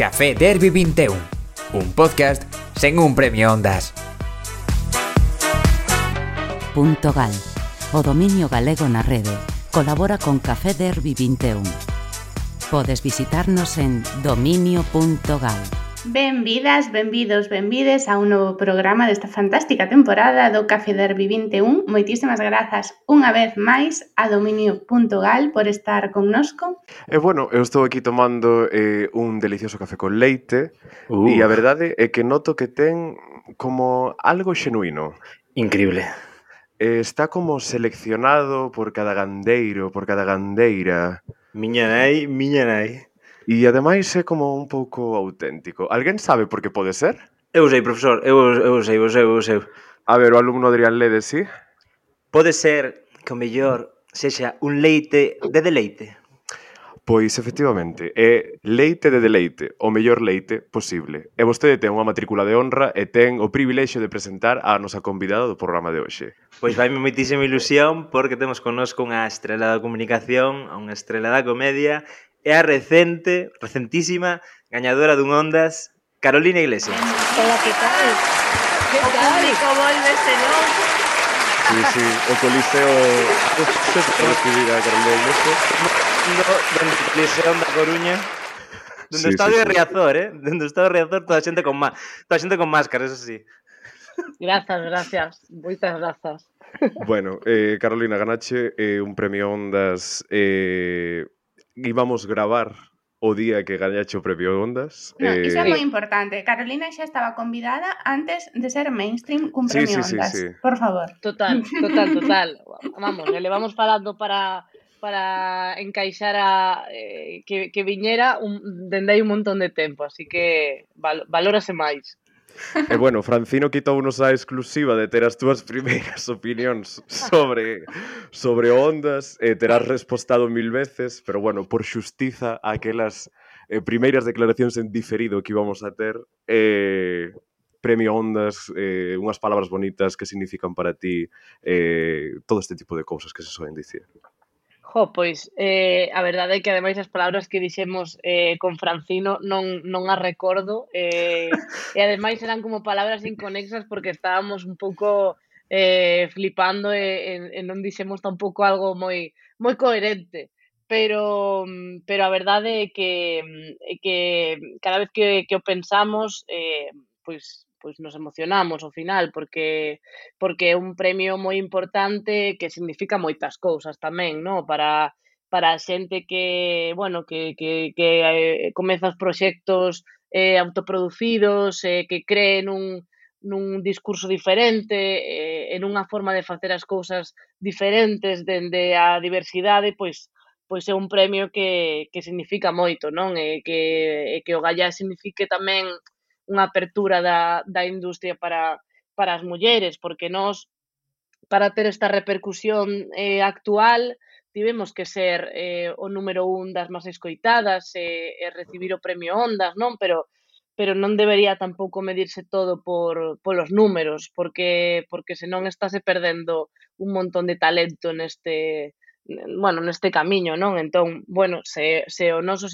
Café Derby 21, un podcast sen un premio Ondas. Punto Gal, o dominio galego na rede, colabora con Café Derby 21. Podes visitarnos en dominio.gal. Benvidas, benvidos, benvides a un novo programa desta fantástica temporada do Café Derby 21. Moitísimas grazas unha vez máis a dominio.gal por estar connosco. E eh, bueno, eu estou aquí tomando eh, un delicioso café con leite uh. e a verdade é que noto que ten como algo xenuíno. Increíble. Eh, está como seleccionado por cada gandeiro, por cada gandeira. Miña nai, miña nai. E ademais é como un pouco auténtico. Alguén sabe por que pode ser? Eu sei, profesor, eu, eu sei, eu sei, eu sei. A ver, o alumno Adrián Lede, sí? Pode ser que o mellor sexa un leite de deleite. Pois efectivamente, é leite de deleite, o mellor leite posible. E vostede ten unha matrícula de honra e ten o privilexio de presentar a nosa convidada do programa de hoxe. Pois vaime moitísima ilusión porque temos connosco unha estrela da comunicación, unha estrela da comedia é a recente, recentísima, gañadora dun Ondas, Carolina Iglesias. Hola, que tal? Que tal? O volve senón. Sí, sí, o Coliseo recibir a Carolina Iglesias. No, no, Coliseo da Coruña. Dende sí, o estado sí, de Riazor, eh? Dende o estado de Riazor, toda a xente con, má... toda a xente con máscara, eso sí. Grazas, gracias. Moitas grazas. Bueno, eh, Carolina, ganache eh, un premio Ondas eh, íbamos gravar o día que gañache o Premio Ondas. No, eh... Iso é moi importante. Carolina xa estaba convidada antes de ser mainstream cun Premio sí, sí, Ondas. Sí, sí. Por favor. Total, total, total. Vamos, le vamos falando para para encaixar a eh, que, que viñera un, dende hai un montón de tempo, así que val, valórase máis. E bueno, Francino quitounos a exclusiva de ter as túas primeiras opinións sobre sobre ondas, e terás respostado mil veces, pero bueno, por xustiza aquelas eh, primeiras declaracións en diferido que íbamos a ter, eh, premio ondas, eh, unhas palabras bonitas que significan para ti eh, todo este tipo de cousas que se soen dicir. Jo, pois, eh, a verdade é que ademais as palabras que dixemos eh, con Francino non, non as recordo eh, e ademais eran como palabras inconexas porque estábamos un pouco eh, flipando e, e, e non dixemos tampouco algo moi moi coherente. Pero pero a verdade é que é que cada vez que, que o pensamos eh, pois pois nos emocionamos ao final porque porque é un premio moi importante que significa moitas cousas tamén, no, para para a xente que, bueno, que que que eh, comeza os proxectos eh autoproducidos, eh que creen un nun discurso diferente, eh, en unha forma de facer as cousas diferentes dende a diversidade, pois pois é un premio que, que significa moito, non? E que, e que o Gallá signifique tamén unha apertura da, da industria para, para as mulleres, porque nós, para ter esta repercusión eh, actual, tivemos que ser eh, o número un das máis escoitadas e, eh, e recibir o premio Ondas, non? Pero pero non debería tampouco medirse todo por polos números, porque porque senón estáse perdendo un montón de talento neste bueno, neste camiño, non? Entón, bueno, se, se o noso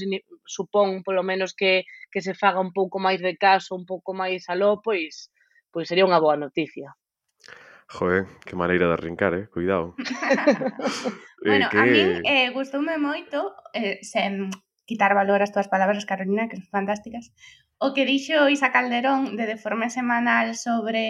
supón polo menos que, que se faga un pouco máis de caso, un pouco máis aló, pois, pois sería unha boa noticia. Joder, que maneira de arrincar, eh? Cuidado. Eh, bueno, que... a min eh, gustoume moito, eh, sen quitar valor ás túas palabras, Carolina, que son fantásticas. O que dixo Isa Calderón de Deforme semanal sobre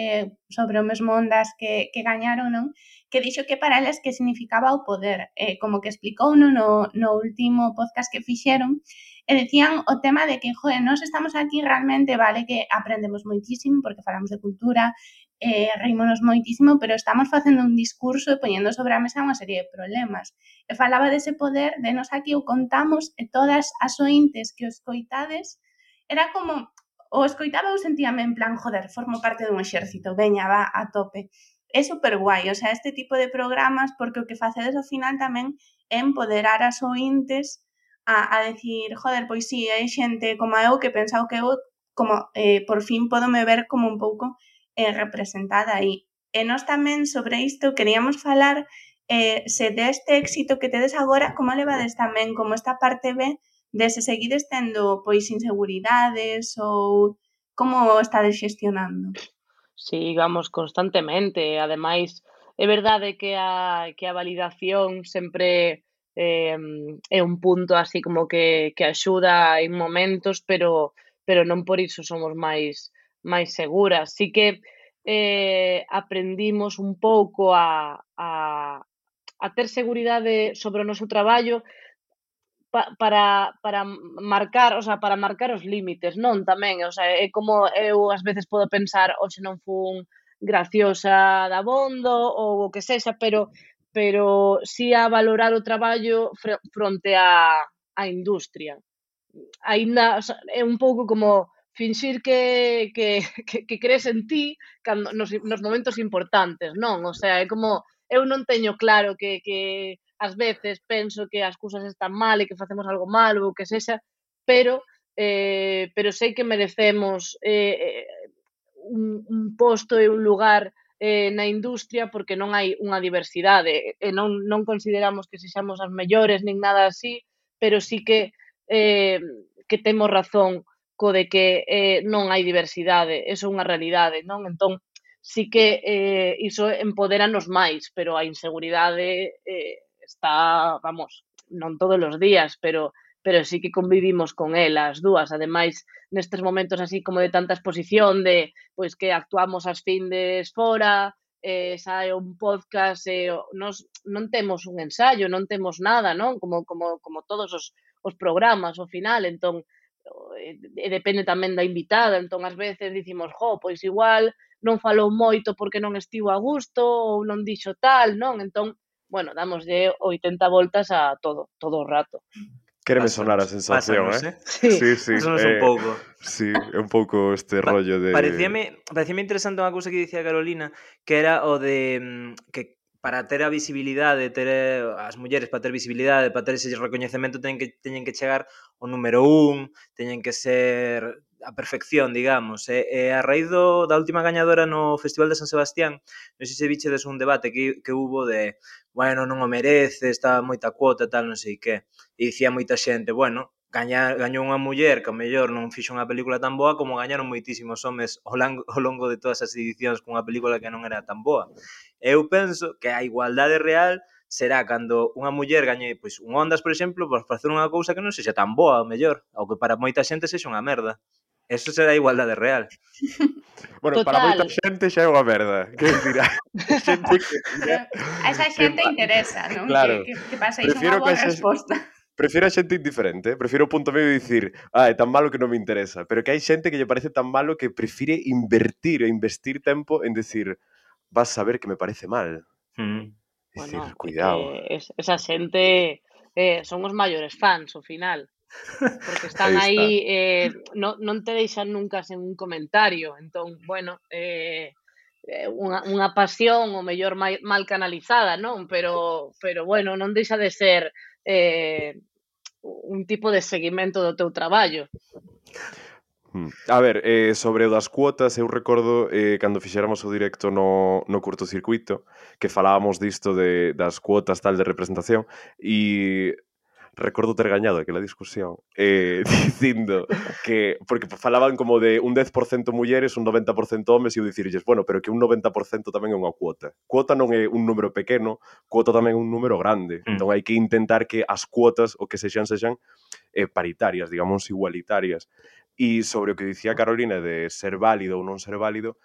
sobre o mesmo ondas que, que gañaron, non? Que dixo que para elas que significaba o poder, eh, como que explicou no, no, no último podcast que fixeron, e decían o tema de que, joder, nós estamos aquí realmente, vale, que aprendemos moitísimo porque falamos de cultura, eh, reímonos moitísimo, pero estamos facendo un discurso e poñendo sobre a mesa unha serie de problemas. E falaba dese poder de nos aquí o contamos e todas as ointes que os coitades era como o escoitaba ou sentíame en plan, joder, formo parte dun exército, veña, va, a tope. É super guai, o sea, este tipo de programas, porque o que facedes ao final tamén é empoderar as ointes a, a decir, joder, pois si, sí, hai xente como eu que pensou que eu como eh, por fin podome ver como un pouco eh, representada aí. E nós tamén sobre isto queríamos falar eh, se deste éxito que tedes agora, como levades tamén como esta parte B de se seguides tendo pois inseguridades ou como estades xestionando? Sí, constantemente. Ademais, é verdade que a, que a validación sempre eh, é un punto así como que, que axuda en momentos, pero, pero non por iso somos máis máis segura. Así que eh, aprendimos un pouco a, a, a ter seguridade sobre o noso traballo pa, para, para marcar, o sea, para marcar os límites, non tamén, o sea, é como eu ás veces podo pensar, hoxe non fun graciosa da bondo ou o que sexa, pero pero si sí a valorar o traballo fronte a, a industria. Aínda o sea, é un pouco como finxir que, que, que, que crees en ti cando, nos, nos momentos importantes, non? O sea, é como, eu non teño claro que, que ás veces penso que as cousas están mal e que facemos algo mal ou que sexa, pero eh, pero sei que merecemos eh, eh un, un posto e un lugar eh, na industria porque non hai unha diversidade e non, non consideramos que sexamos as mellores nin nada así, pero sí que eh, que temos razón co de que eh, non hai diversidade, eso é unha realidade, non? Entón, sí que eh, iso empoderanos máis, pero a inseguridade eh, está, vamos, non todos os días, pero pero sí que convivimos con ela, as dúas. Ademais, nestes momentos así como de tanta exposición de pois que actuamos as findes fora, eh, sae un podcast, eh, nos, non temos un ensayo, non temos nada, non? Como, como, como todos os, os programas ao final, entón e depende tamén da invitada, entón ás veces dicimos, jo, pois igual non falou moito porque non estivo a gusto ou non dixo tal, non? Entón, bueno, damoslle 80 voltas a todo, todo o rato. Quéreme sonar a sensación, pásanos, eh? eh? Sí, sí, sí pásanos eh, un pouco. Sí, un pouco este pa rollo de... Parecíame, parecíame interesante unha cousa que dicía Carolina, que era o de mm, que para ter a visibilidade, ter eh, as mulleres para ter visibilidade, para ter ese recoñecemento teñen que teñen que chegar o número un, teñen que ser a perfección, digamos. E, e a raíz do, da última gañadora no Festival de San Sebastián, non sei se vichedes un debate que, que hubo de, bueno, non o merece, está moita cuota, tal, non sei que. E dicía moita xente, bueno, gañar, gañou unha muller que ao mellor non fixo unha película tan boa como gañaron moitísimos homes ao, lango, ao longo de todas as edicións cunha película que non era tan boa. Eu penso que a igualdade real será cando unha muller gañe pois, un Ondas, por exemplo, por facer unha cousa que non sexa tan boa, ao mellor, ao que para moita xente sexa unha merda. Eso será a igualdade real. Bueno, Total. para moita xente xa é unha merda. Que dirá? xente que dirá. A esa xente interesa, non? Claro. Que, que, que pasa iso unha boa que resposta. Prefiro a xente indiferente, eh? prefiro o punto medio de dicir, ah, é tan malo que non me interesa, pero que hai xente que lle parece tan malo que prefire invertir e investir tempo en decir, vas a ver que me parece mal. Mm. Decir, bueno, cuidado. Es, esa xente eh, son os maiores fans, ao final. Porque están aí, aí eh, non, non te deixan nunca sen un comentario. Entón, bueno, eh, eh unha, unha pasión o mellor mal canalizada, non? Pero pero bueno, non deixa de ser eh, un tipo de seguimento do teu traballo. Hmm. A ver, eh, sobre o das cuotas, eu recordo eh, cando fixéramos o directo no, no curtocircuito que falábamos disto de, das cuotas tal de representación e recordo ter gañado aquela discusión eh, dicindo que porque falaban como de un 10% mulleres, un 90% homes e eu dicirlles, bueno, pero que un 90% tamén é unha cuota. Cuota non é un número pequeno, cuota tamén é un número grande. Mm. Entón hai que intentar que as cuotas o que sexan sexan eh, paritarias, digamos igualitarias. E sobre o que dicía Carolina de ser válido ou non ser válido,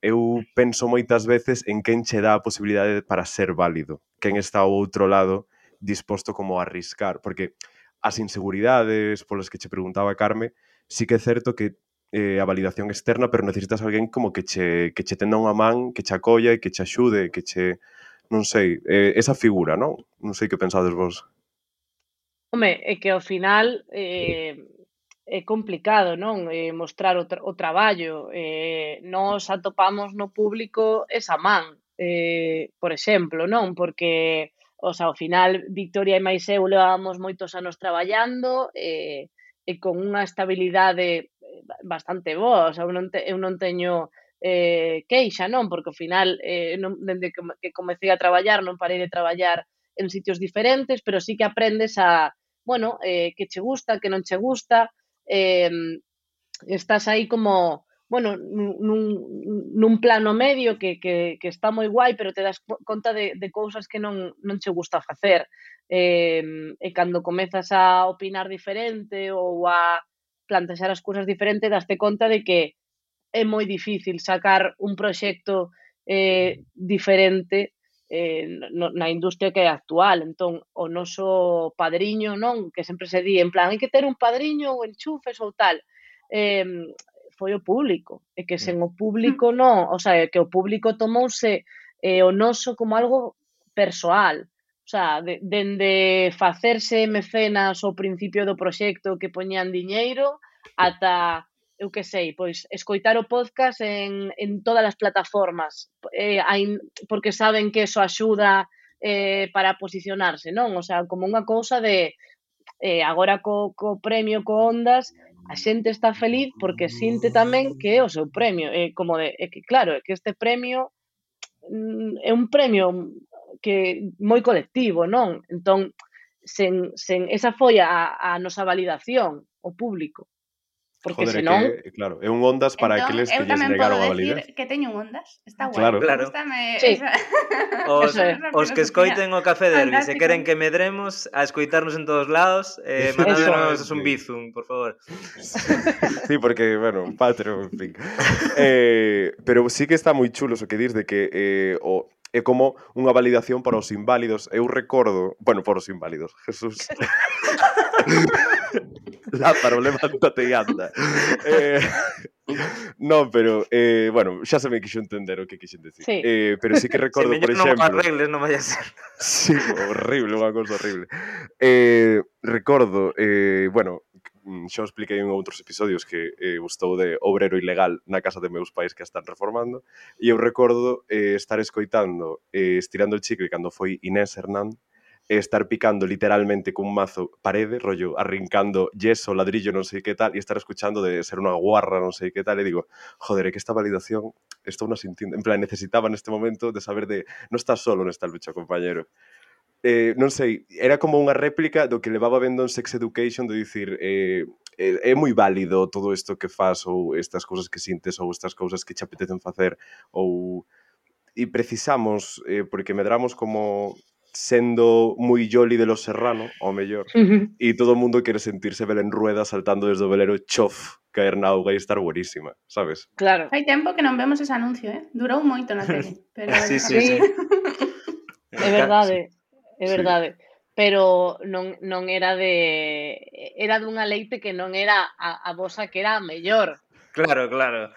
eu penso moitas veces en quen che dá a posibilidade para ser válido, quen está ao outro lado disposto como a arriscar, porque as inseguridades polas que che preguntaba Carme, sí que é certo que eh, a validación externa, pero necesitas alguén como que che, que che tenda unha man, que che acolla e que che axude, que che... Non sei, eh, esa figura, non? Non sei que pensades vos. Home, é que ao final eh, é complicado, non? Eh, mostrar o, tra o traballo. Eh, nos atopamos no público esa man, eh, por exemplo, non? Porque O sea, ao final, Victoria e máis eu levábamos moitos anos traballando eh, e con unha estabilidade eh, bastante boa. O sea, eu non, te, eu non teño eh, queixa, non? Porque ao final, eh, non, dende que, que comecei a traballar, non parei de traballar en sitios diferentes, pero sí que aprendes a, bueno, eh, que che gusta, que non che gusta, eh, estás aí como bueno, nun, nun plano medio que, que, que está moi guai, pero te das conta de, de cousas que non, non che gusta facer. Eh, e cando comezas a opinar diferente ou a plantexar as cousas diferente, daste conta de que é moi difícil sacar un proxecto eh, diferente eh, no, na industria que é actual. Entón, o noso padriño, non? Que sempre se di, en plan, hai que ter un padriño ou enchufes ou tal eh, foi o público, e que sen o mm. público mm. non, o sea, que o público tomouse eh, o noso como algo persoal, o sea, de, dende facerse mecenas ao principio do proxecto que poñían diñeiro ata eu que sei, pois escoitar o podcast en, en todas as plataformas, eh, hai, porque saben que eso axuda eh, para posicionarse, non? O sea, como unha cousa de eh, agora co, co premio co Ondas a xente está feliz porque sinte tamén que é o seu premio, é como de, é que claro, é que este premio mm, é un premio que moi colectivo, non? Entón, sen, sen esa foi a, a nosa validación, o público. Porque Joder, senón... que, eh, claro, é un Ondas para entón, aqueles que lles negaron a validez. que teño un Ondas, está guai. Claro. claro. Gústame, sí. esa... os, os que escoiten o Café Derby, Fantástica. se queren que medremos a escoitarnos en todos lados, eh, mandándonos un bizum, por favor. sí, porque, bueno, Patreon, en fin. eh, pero sí que está moi chulo o que dis de que eh, o, é como unha validación para os inválidos. Eu recordo, bueno, para os inválidos, Jesús. Lázaro, levántate e anda. Eh, non, pero, eh, bueno, xa se me quixo entender o que quixen decir. Sí. Eh, pero sí que recordo, por exemplo... Non arregles, non vai a ser. Sí, horrible, unha cousa horrible. Eh, recordo, eh, bueno, mm, xa expliquei en outros episodios que eh, gustou de obrero ilegal na casa de meus pais que a están reformando e eu recordo eh, estar escoitando eh, estirando el chicle cando foi Inés Hernán e estar picando literalmente cun mazo parede, rollo, arrincando yeso, ladrillo, non sei que tal, e estar escuchando de ser unha guarra, non sei que tal, e digo, joder, é que esta validación estou na sintiendo, en plan, necesitaba neste momento de saber de, non estás solo nesta lucha, compañero. Eh, non sei, era como unha réplica do que levaba vendo en Sex Education de dicir eh, é, é moi válido todo isto que fas ou estas cousas que sintes ou estas cousas que che apetecen facer ou e precisamos, eh, porque medramos como sendo moi Jolly de los Serrano, ao mellor, uh -huh. e todo o mundo quere sentirse Belén Rueda saltando desde o velero chof, caer na auga e estar buenísima, sabes? Claro. Hai tempo que non vemos ese anuncio, eh? Durou moito na tele. Pero... sí, sí, sí. é verdade, é verdade. Sí. Eh, eh. Pero non, non era de... Era dunha leite que non era a, a vosa que era a mellor. Claro, claro.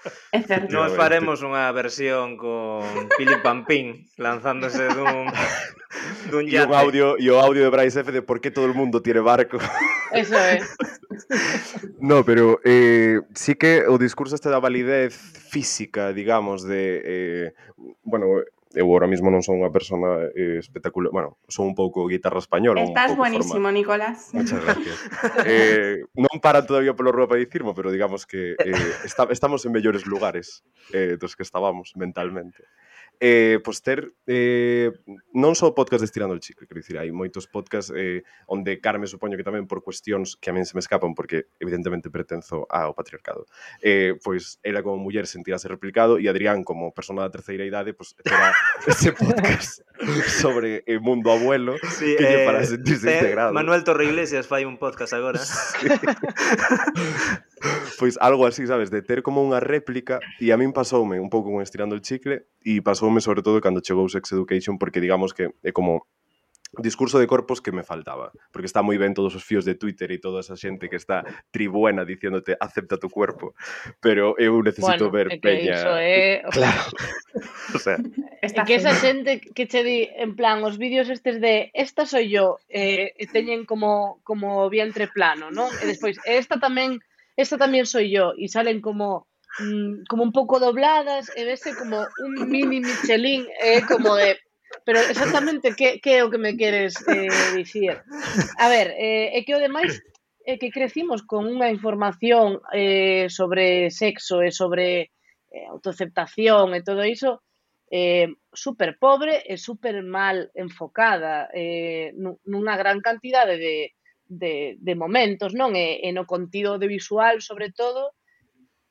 Nos faremos unha versión con Pili Pampín lanzándose dun dun yate. E o audio, e o audio de Bryce F de por que todo el mundo tiene barco. Eso é. No, pero eh, sí que o discurso este da validez física, digamos, de... Eh, bueno, eu ahora mismo non son unha persona eh, espectacular, bueno, son un pouco guitarra española. Estás buenísimo. Nicolás. Muchas gracias. eh, non paran todavía polo rúa para dicirmo, pero digamos que eh, está, estamos en mellores lugares eh, dos que estábamos mentalmente eh, pois ter eh, non só podcast de Estirando el Chicle, quero dicir, hai moitos podcast eh, onde Carme supoño que tamén por cuestións que a min se me escapan porque evidentemente pertenzo ao patriarcado. Eh, pois ela como muller sentirase replicado e Adrián como persona da terceira idade pois terá ese podcast sobre o mundo abuelo sí, que eh, para sentirse eh, integrado. Manuel Torre Iglesias fai un podcast agora. Sí. pois algo así, sabes, de ter como unha réplica e a min pasoume un pouco con estirando el chicle e pasoume sobre todo cando chegou Sex Education porque digamos que é como discurso de corpos que me faltaba, porque está moi ben todos os fíos de Twitter e toda esa xente que está tribuena diciéndote acepta tu cuerpo, pero eu necesito bueno, ver é que peña. Iso é... Claro. o sea, está que esa xente que che di en plan os vídeos estes de esta soy yo, eh, teñen como como vientre plano, non? E despois esta tamén esta también soy yo, y salen como, mmm, como un poco dobladas, e vese como un mini Michelin, eh, como de... Pero exactamente que, que é o que me queres eh, dicir? A ver, eh, é que o demais é eh, que crecimos con unha información eh, sobre sexo e sobre eh, autoaceptación e todo iso eh, super pobre e super mal enfocada eh, nunha gran cantidade de, de, de momentos, non? E, e no contido audiovisual, sobre todo,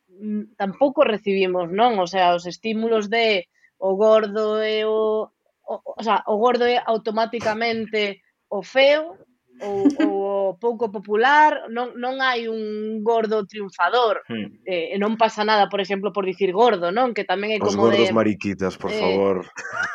mm, tampouco recibimos, non? O sea, os estímulos de o gordo e o... O, o, sea, o gordo é automáticamente o feo ou, ou o pouco popular, non, non hai un gordo triunfador. Hmm. Eh, non pasa nada, por exemplo, por dicir gordo, non? Que tamén é como Os gordos de... mariquitas, por eh, favor.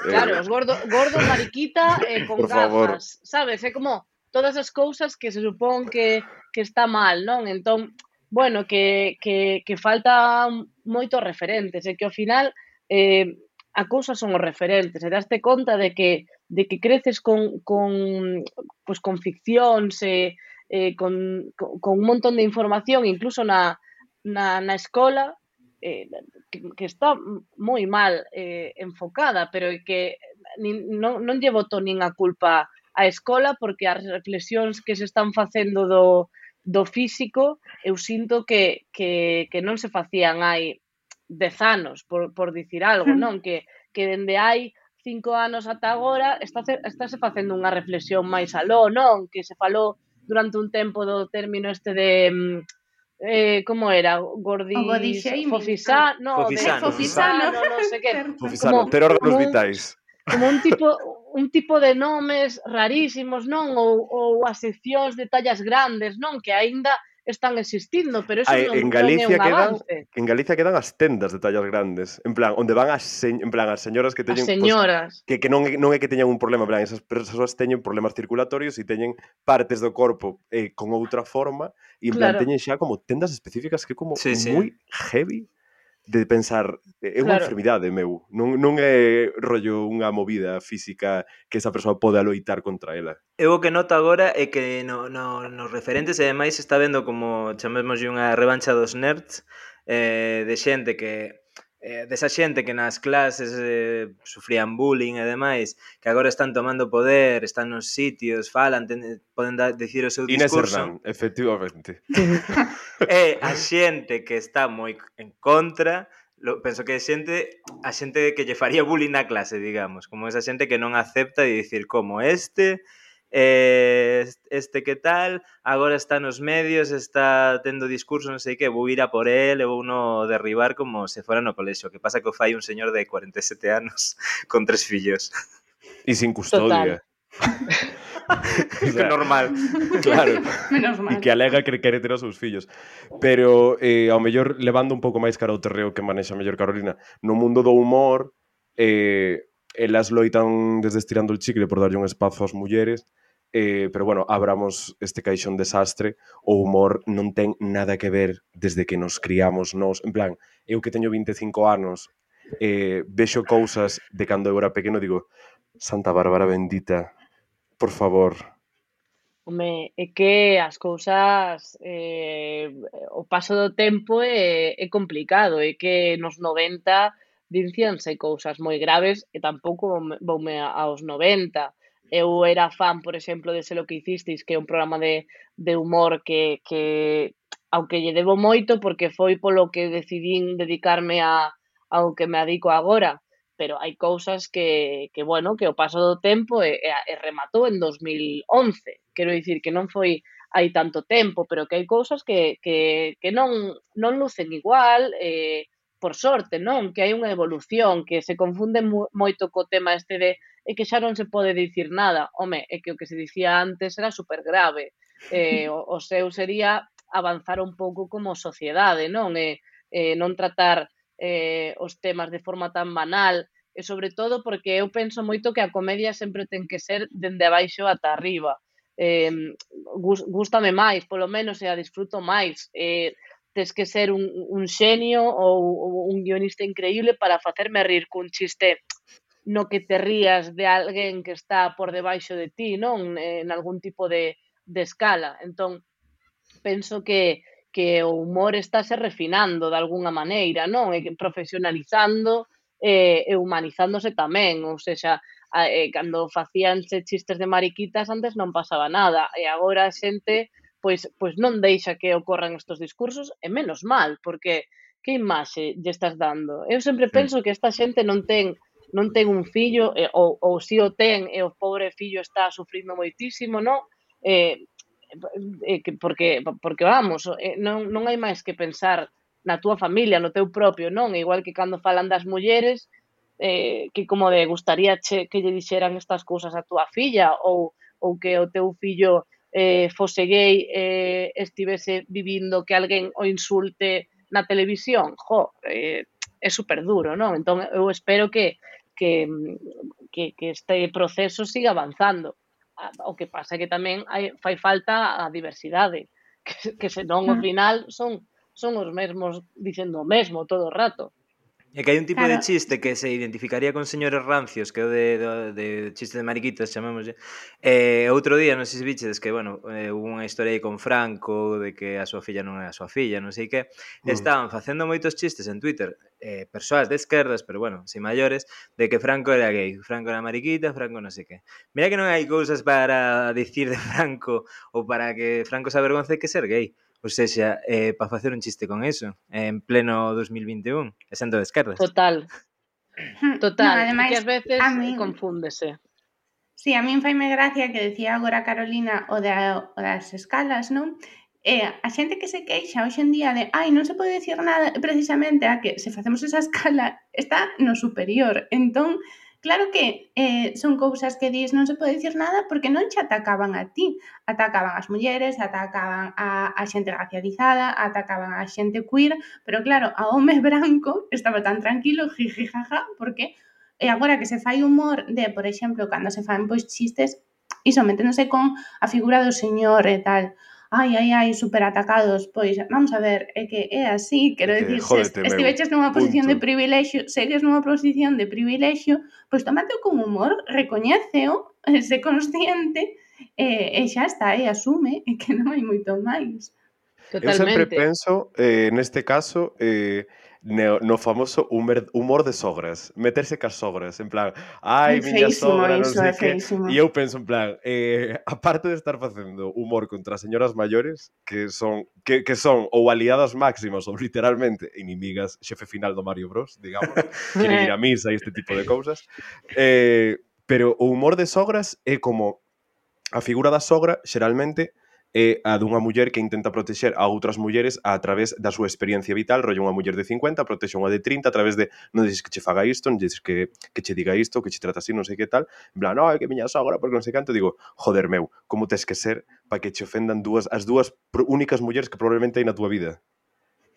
Claro, os gordo, gordo mariquita eh, con por gafas, favor. sabes? É como todas as cousas que se supón que, que está mal, non? Entón, bueno, que, que, que falta moitos referentes e que ao final eh, a cousa son os referentes e daste conta de que de que creces con, con, pues, con ficcións e, eh, con, con un montón de información incluso na, na, na escola eh, que, que está moi mal eh, enfocada, pero que nin, non, non llevo to nin a culpa a escola porque as reflexións que se están facendo do, do físico eu sinto que, que, que non se facían hai dez anos, por, por dicir algo, non? Que, que dende hai cinco anos ata agora está, estáse facendo unha reflexión máis aló, non? Que se falou durante un tempo do término este de mm, eh, como era, gordis, Fofisa... No, fofisano, de, fofisano, fofisano, non sei que, fofisano, como, ter órganos vitais como un tipo un tipo de nomes rarísimos, non? Ou, ou as seccións de tallas grandes, non? Que aínda están existindo, pero eso Ay, non, en Galicia non é un quedan, avance. En Galicia quedan as tendas de tallas grandes, en plan, onde van as se, en plan as señoras que teñen as señoras. Pues, que que non é, non é que teñan un problema, en plan, esas persoas teñen problemas circulatorios e teñen partes do corpo eh, con outra forma e en claro. plan teñen xa como tendas específicas que como sí, moi sí. heavy de pensar, eh, é unha claro. enfermidade, meu. Non, non é rollo unha movida física que esa persoa poda loitar contra ela. Eu o que noto agora é que no, no, nos referentes, e ademais está vendo como chamémoslle unha revancha dos nerds, eh, de xente que eh, desa xente que nas clases eh, sufrían bullying e demais, que agora están tomando poder, están nos sitios, falan, ten, poden da, decir o seu Inés discurso. Hernán, efectivamente. e a xente que está moi en contra, lo, penso que é xente, a xente que lle faría bullying na clase, digamos, como esa xente que non acepta de dicir como este eh, este que tal, agora está nos medios, está tendo discurso, non sei que, vou ir a por el e vou no derribar como se fora no colexo, que pasa que o fai un señor de 47 anos con tres fillos. E sin custodia. Total. o sea, normal. Claro. Menos mal. E que alega que quere ter os seus fillos. Pero, eh, ao mellor, levando un pouco máis cara ao terreo que manexa mellor Carolina, no mundo do humor, eh, elas loitan desde estirando el chicle por darlle un espazo ás mulleres, eh, pero bueno, abramos este caixón desastre, o humor non ten nada que ver desde que nos criamos nós, en plan, eu que teño 25 anos, eh, vexo cousas de cando eu era pequeno, digo, Santa Bárbara bendita, por favor. Home, é que as cousas eh, o paso do tempo é, é complicado, é que nos 90 dicíanse cousas moi graves e tampouco voume aos 90. Eu era fan, por exemplo, de Se lo que hicisteis, que é un programa de, de humor que, que aunque lle debo moito porque foi polo que decidín dedicarme a, ao que me adico agora, pero hai cousas que, que bueno, que o paso do tempo e, e, e rematou en 2011. Quero dicir que non foi hai tanto tempo, pero que hai cousas que, que, que non, non lucen igual, eh, por sorte, non? Que hai unha evolución, que se confunde moito co tema este de é que xa non se pode dicir nada. Home, é que o que se dicía antes era super grave. Eh, o, o seu sería avanzar un pouco como sociedade, non? E, eh, non tratar eh, os temas de forma tan banal, e sobre todo porque eu penso moito que a comedia sempre ten que ser dende abaixo ata arriba. Eh, gust, gústame máis, polo menos, e a disfruto máis. Eh, tes que ser un, un xenio ou, ou un guionista increíble para facerme rir cun chiste no que te rías de alguén que está por debaixo de ti, non? En algún tipo de, de escala. Entón, penso que que o humor estáse refinando de algunha maneira, non? E eh, profesionalizando eh, e, e humanizándose tamén, ou seja, a, e, eh, cando facíanse chistes de mariquitas antes non pasaba nada, e agora a xente pois, pois non deixa que ocorran estos discursos, e menos mal, porque que imaxe lle estás dando? Eu sempre penso que esta xente non ten non ten un fillo, e, ou, ou si o ten e o pobre fillo está sufrindo moitísimo, non? Eh, eh, porque, porque vamos, eh, non, non hai máis que pensar na túa familia, no teu propio, non? Igual que cando falan das mulleres, eh, que como de gustaría che, que lle dixeran estas cousas a túa filla ou, ou que o teu fillo eh, fose gay eh, estivese vivindo que alguén o insulte na televisión, jo, eh, é super duro, non? Entón, eu espero que, que, que, que este proceso siga avanzando. O que pasa é que tamén hai, fai falta a diversidade, que, que senón ao ah. final son son os mesmos dicendo o mesmo todo o rato. E que hai un tipo claro. de chiste que se identificaría con señores rancios, que é o de, de, de chiste de mariquitas, chamémoslle. E eh, outro día, non sei se biches, que, bueno, eh, hubo unha historia aí con Franco, de que a súa filla non é a súa filla, non sei que. Mm. Estaban facendo moitos chistes en Twitter, eh, persoas de esquerdas, pero bueno, si maiores, de que Franco era gay, Franco era mariquita, Franco non sei que. Mira que non hai cousas para dicir de Franco ou para que Franco se avergonce que ser gay. Pois Ou seja, eh, para facer un chiste con eso, eh, en pleno 2021, e sendo de esquerdas. Total. Hmm, Total, no, ademais, que ás veces a eh, mí... confúndese. Sí, a min faime gracia que decía agora Carolina o, de, o das escalas, non? Eh, a xente que se queixa hoxe en día de ai, non se pode decir nada precisamente a que se facemos esa escala está no superior. Entón, Claro que eh, son cousas que dis non se pode dicir nada porque non che atacaban a ti. Atacaban as mulleres, atacaban a, a xente racializada, atacaban a xente queer, pero claro, a home branco estaba tan tranquilo, jiji, jaja, porque e agora que se fai humor de, por exemplo, cando se fan pois chistes, iso meténdose con a figura do señor e tal, ai, ai, ai, superatacados, pois vamos a ver, é que é así, quero que, dicir, se estiveches nunha posición punto. de privilexio, segues nunha posición de privilexio, pois tómate con humor, recoñeceo, se consciente, e, e xa está, e asume e que non hai moito máis. Totalmente. Eu sempre penso, eh, neste caso, eh, no, no famoso humor, humor de sogras, meterse cas sogras, en plan, ai, miña sogra, non sei que, e eu penso en plan, eh, aparte de estar facendo humor contra señoras maiores, que son que, que son ou aliadas máximas ou literalmente inimigas xefe final do Mario Bros, digamos, queren ir a misa e este tipo de cousas, eh, pero o humor de sogras é como a figura da sogra xeralmente é a dunha muller que intenta protexer a outras mulleres a través da súa experiencia vital, rollo unha muller de 50, protexe unha de 30 a través de non dices que che faga isto, non dices que, que che diga isto, que che trata así, non sei que tal, en plan, no, é que miña sogra, porque non sei canto, digo, joder meu, como tes que ser para que che ofendan dúas, as dúas únicas mulleres que probablemente hai na túa vida?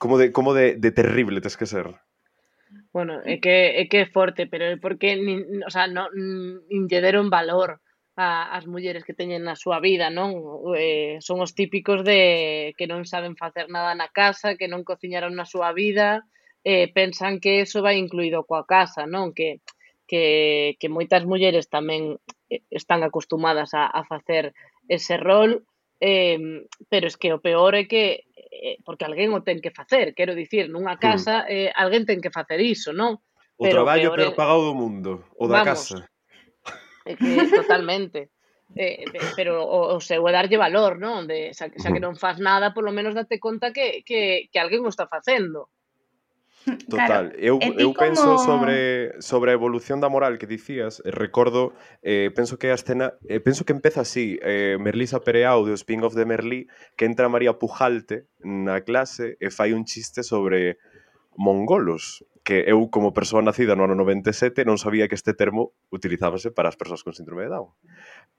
Como de, como de, de terrible tes que ser? Bueno, é que é que é forte, pero é porque nin, o sea, non nin lle deron valor a, as mulleres que teñen na súa vida, non? Eh, son os típicos de que non saben facer nada na casa, que non cociñaron na súa vida, eh, pensan que eso vai incluído coa casa, non? Que, que, que moitas mulleres tamén eh, están acostumadas a, a facer ese rol, eh, pero es que o peor é que eh, porque alguén o ten que facer, quero dicir, nunha hmm. casa eh, alguén ten que facer iso, non? O pero traballo peor peor pagado do mundo, o da Vamos, casa é que totalmente. Eh, pero o, o seu é darlle valor, non? De, xa, xa que non faz nada, polo menos date conta que, que, que alguén o está facendo. Total, claro. eu, eu como... penso sobre, sobre a evolución da moral que dicías, eh, recordo, eh, penso que a escena, eh, penso que empeza así, eh, Merlisa Pereau de Spin-off de Merlí, que entra María Pujalte na clase e fai un chiste sobre mongolos, que eu como persoa nacida no ano 97 non sabía que este termo utilizábase para as persoas con síndrome de Down.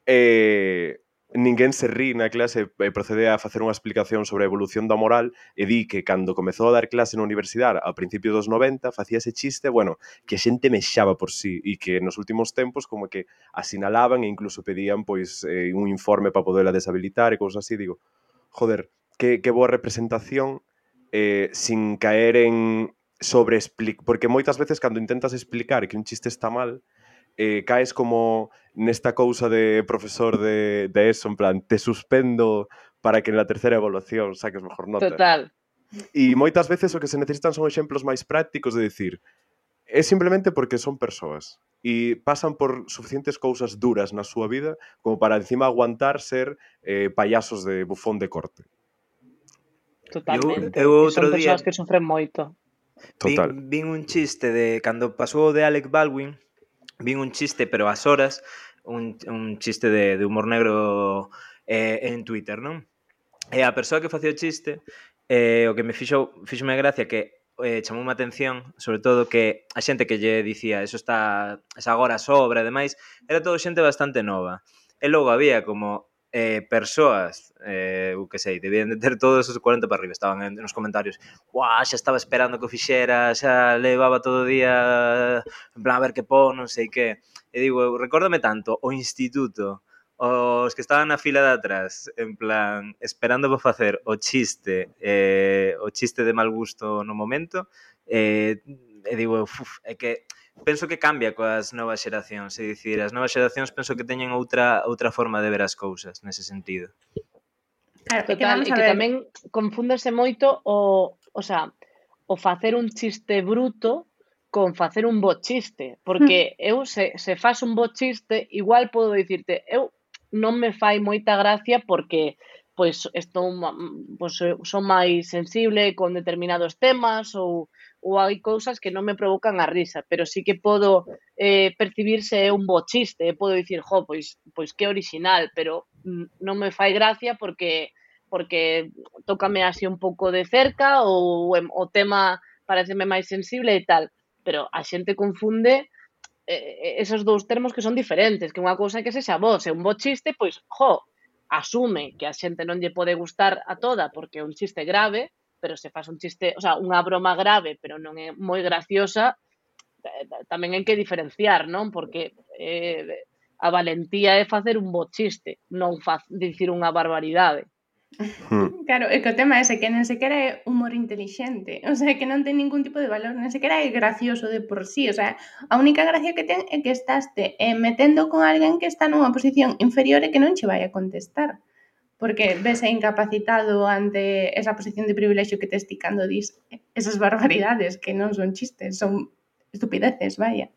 E ninguén se rí na clase e procede a facer unha explicación sobre a evolución da moral e di que cando comezou a dar clase na universidade ao principio dos 90 facía ese chiste, bueno, que a xente mexaba por sí e que nos últimos tempos como que asinalaban e incluso pedían pois eh, un informe para poderla deshabilitar e cousas así, digo, joder, que, que boa representación eh, sin caer en sobre explicar, porque moitas veces cando intentas explicar que un chiste está mal, eh, caes como nesta cousa de profesor de, de eso, en plan, te suspendo para que na terceira evaluación saques mejor nota. Total. E moitas veces o que se necesitan son exemplos máis prácticos de decir, é simplemente porque son persoas e pasan por suficientes cousas duras na súa vida como para encima aguantar ser eh, payasos de bufón de corte. Totalmente. Eu, eu outro son día... persoas que sofren moito. Total. Vin, vin un chiste de cando pasou de Alec Baldwin, vin un chiste, pero ás horas, un, un chiste de, de humor negro eh, en Twitter, non? E a persoa que facía o chiste, eh, o que me fixo, fixome gracia que eh, chamou má atención, sobre todo que a xente que lle dicía eso está es agora sobra e demais, era todo xente bastante nova. E logo había como eh, persoas, eh, o que sei, debían de ter todos os 40 para arriba, estaban en, nos comentarios, "Buah, xa estaba esperando que o fixera, xa levaba todo o día en plan a ver que pon, non sei que". E digo, eu, recórdame tanto o instituto, os que estaban na fila de atrás, en plan, esperando para facer o chiste, eh, o chiste de mal gusto no momento, eh, e digo, uf, é que penso que cambia coas novas xeracións, é dicir, as novas xeracións penso que teñen outra outra forma de ver as cousas nese sentido. Claro, Total, que, vamos a ver... tamén confúndese moito o, o sea, o facer un chiste bruto con facer un bo chiste, porque mm. eu se, se fas un bo chiste, igual podo dicirte, eu non me fai moita gracia porque pois estou pois son máis sensible con determinados temas ou ou hai cousas que non me provocan a risa, pero sí que podo eh, percibirse é un bo chiste, e podo dicir, jo, pois, pois que original, pero mm, non me fai gracia porque porque tócame así un pouco de cerca ou o tema pareceme máis sensible e tal, pero a xente confunde eh, esos dous termos que son diferentes, que unha cousa é que se xa vos, é un bo chiste, pois, jo, asume que a xente non lle pode gustar a toda porque é un chiste grave, pero se faz un chiste, o sea, unha broma grave, pero non é moi graciosa, tamén hai que diferenciar, non? Porque eh, a valentía é facer un bo chiste, non dicir unha barbaridade. Hmm. Claro, é que o tema é ese, que nen sequera é humor intelixente, o sea, que non ten ningún tipo de valor, nen sequera é gracioso de por sí, o sea, a única gracia que ten é que estás te eh, metendo con alguén que está nunha posición inferior e que non che vai a contestar, porque vese incapacitado ante esa posición de privilexio que te esticando dis eh, esas barbaridades que non son chistes, son estupideces, vaya.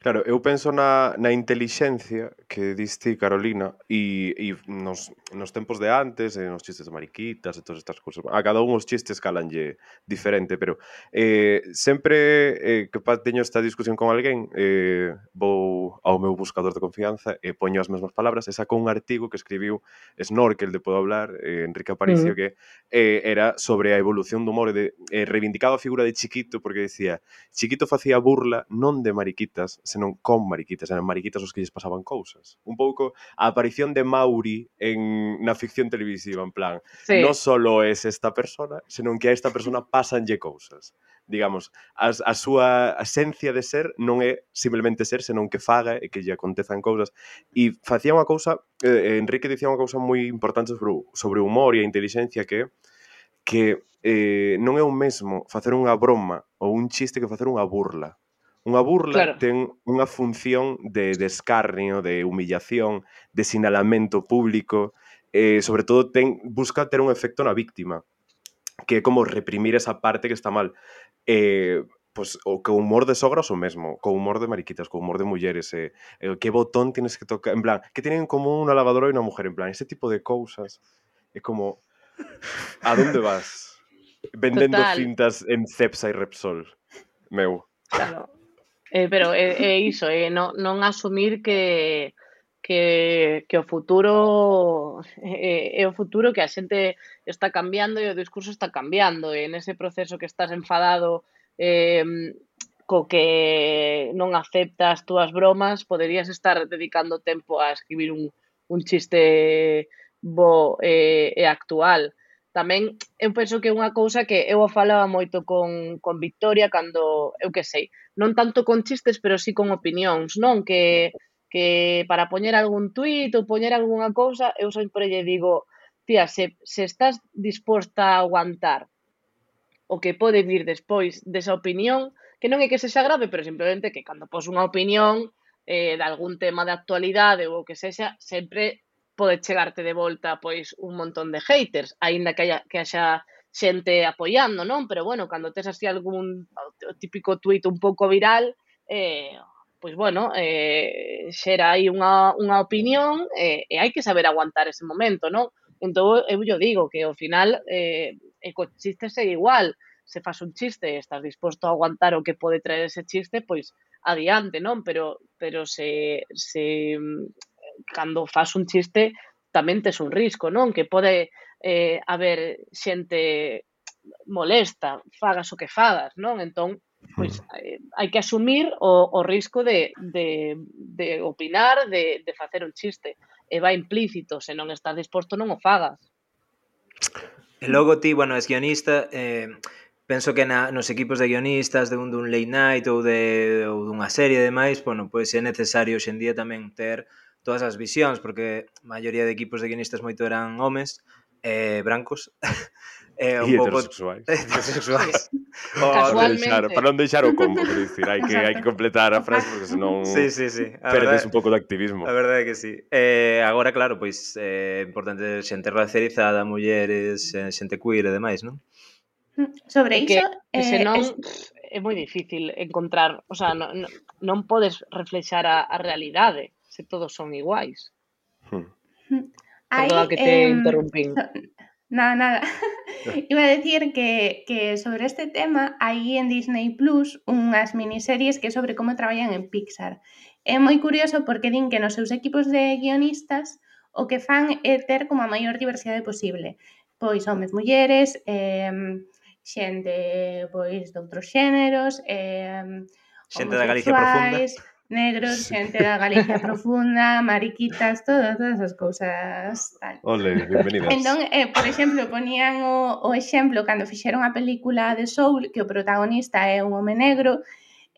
Claro, eu penso na, na intelixencia que diste Carolina e, e nos, nos tempos de antes, e nos chistes de mariquitas e todas estas cousas. A cada un os chistes calanlle diferente, pero eh, sempre eh, que teño esta discusión con alguén, eh, vou ao meu buscador de confianza e poño as mesmas palabras e saco un artigo que escribiu Snorkel de Podo Hablar, eh, Enrique Aparicio, mm. que eh, era sobre a evolución do humor e de, eh, reivindicaba a figura de Chiquito porque decía Chiquito facía burla non de mariquitas, senón con mariquitas, eran mariquitas os que lles pasaban cousas. Un pouco a aparición de Mauri en na ficción televisiva, en plan, sí. non solo es esta persona, senón que a esta persona pasanlle cousas. Digamos, a, a súa esencia de ser non é simplemente ser, senón que faga e que lle acontezan cousas. E facía unha cousa, eh, Enrique dicía unha cousa moi importante sobre, sobre o humor e a inteligencia que que eh, non é o mesmo facer unha broma ou un chiste que facer unha burla. Unha burla claro. ten unha función de descarnio, de, de humillación, de sinalamento público, eh, sobre todo ten, busca ter un efecto na víctima, que é como reprimir esa parte que está mal. Eh, pues, o co humor de sogras o mesmo, co humor de mariquitas, co humor de mulleres, eh, eh, que botón tienes que tocar, en plan, que tienen en común unha lavadora e unha mujer, en plan, ese tipo de cousas, é como, a donde vas? Vendendo Total. cintas en Cepsa e Repsol, meu. Claro. Eh, pero é, é iso, é non, non asumir que que, que o futuro é, é o futuro que a xente está cambiando e o discurso está cambiando. E nese proceso que estás enfadado eh, co que non aceptas túas bromas poderías estar dedicando tempo a escribir un, un chiste bo eh, e actual tamén eu penso que é unha cousa que eu o falaba moito con, con Victoria cando, eu que sei, non tanto con chistes, pero sí con opinións, non? Que, que para poñer algún tuit ou poñer algunha cousa, eu sempre lle digo, tía, se, se estás disposta a aguantar o que pode vir despois desa opinión, que non é que se xa grave, pero simplemente que cando pos unha opinión eh, de algún tema de actualidade ou o que sexa, sempre pode chegarte de volta pois un montón de haters, aínda que haya, que haxa xente apoiando, non? Pero bueno, cando tes así algún típico tuit un pouco viral, eh, pois bueno, eh, xera aí unha, unha opinión eh, e hai que saber aguantar ese momento, non? Entón, eu yo digo que ao final eh, e co chiste é igual, se faz un chiste e estás disposto a aguantar o que pode traer ese chiste, pois adiante, non? Pero pero se, se cando faz un chiste tamén tes un risco, non? Que pode eh, haber xente molesta, fagas o que fagas, non? Entón, pois, hmm. eh, hai que asumir o, o risco de, de, de opinar, de, de facer un chiste. E vai implícito, se non estás disposto non o fagas. E logo ti, bueno, es guionista, eh, penso que na, nos equipos de guionistas de un dun late night ou de ou dunha serie e demais, bueno, pois é necesario hoxendía tamén ter todas as visións, porque a maioría de equipos de guionistas moito eran homes, eh, brancos eh, un pouco heterosexuais, heterosexuais. oh, para non deixar o combo quero dicir, hai que, hai que completar a frase porque senón sí, sí, sí. A perdes verdade, un pouco de activismo. a verdade é que sí. Eh, agora claro, pois é eh, importante xente racializada, mulleres xente queer e demais, non? Sobre iso que, que eh, senón, es... é moi difícil encontrar, o sea, non, non podes reflexar a, a realidade se todos son iguais? Hmm. hmm. Hay, Perdona que te eh, interrumpí. So, nada, nada. Iba a decir que, que, sobre este tema hai en Disney Plus unhas miniseries que sobre como traballan en Pixar. É moi curioso porque din que nos seus equipos de guionistas o que fan é ter como a maior diversidade posible. Pois homes, mulleres, eh, xente pois de outros xéneros, eh, xente da Galicia profunda negros, xente da Galicia profunda, mariquitas, todo, todas as cousas tal. Ole, bienvenidas. Entón, eh, por exemplo, ponían o, o exemplo cando fixeron a película de Soul, que o protagonista é un home negro,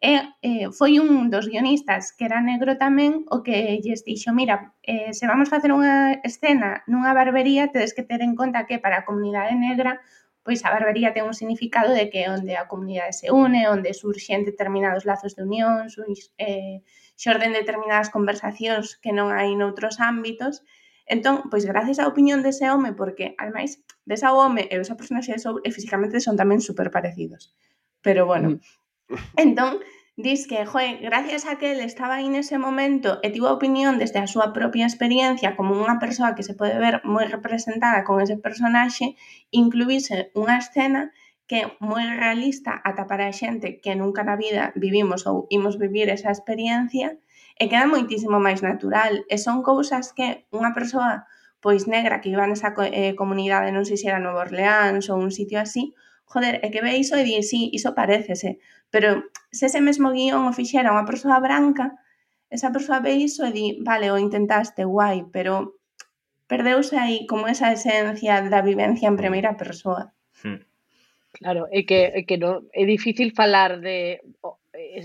e eh, eh foi un dos guionistas que era negro tamén o que lles dixo, mira, eh, se vamos facer unha escena nunha barbería, tedes que ter en conta que para a comunidade negra pois a barbería ten un significado de que onde a comunidade se une, onde surxen determinados lazos de unión, surx, eh, xorden determinadas conversacións que non hai noutros ámbitos. Entón, pois gracias á opinión dese home, porque, ademais, desa home e ves personaxe de Soul e físicamente son tamén super parecidos. Pero, bueno, mm. entón, Dis que, joe, gracias a que el estaba aí nese momento e tivo a opinión desde a súa propia experiencia como unha persoa que se pode ver moi representada con ese personaxe, incluíse unha escena que é moi realista ata para a xente que nunca na vida vivimos ou imos vivir esa experiencia e queda moitísimo máis natural. E son cousas que unha persoa pois negra que iba nesa eh, comunidade, non sei se era Nova Orleans ou un sitio así, joder, e que ve iso e di, sí, iso parécese, pero se ese mesmo guión o fixera unha persoa branca, esa persoa ve iso e di, vale, o intentaste, guai, pero perdeuse aí como esa esencia da vivencia en primeira persoa. Hmm. Claro, é que, é que no, é difícil falar de...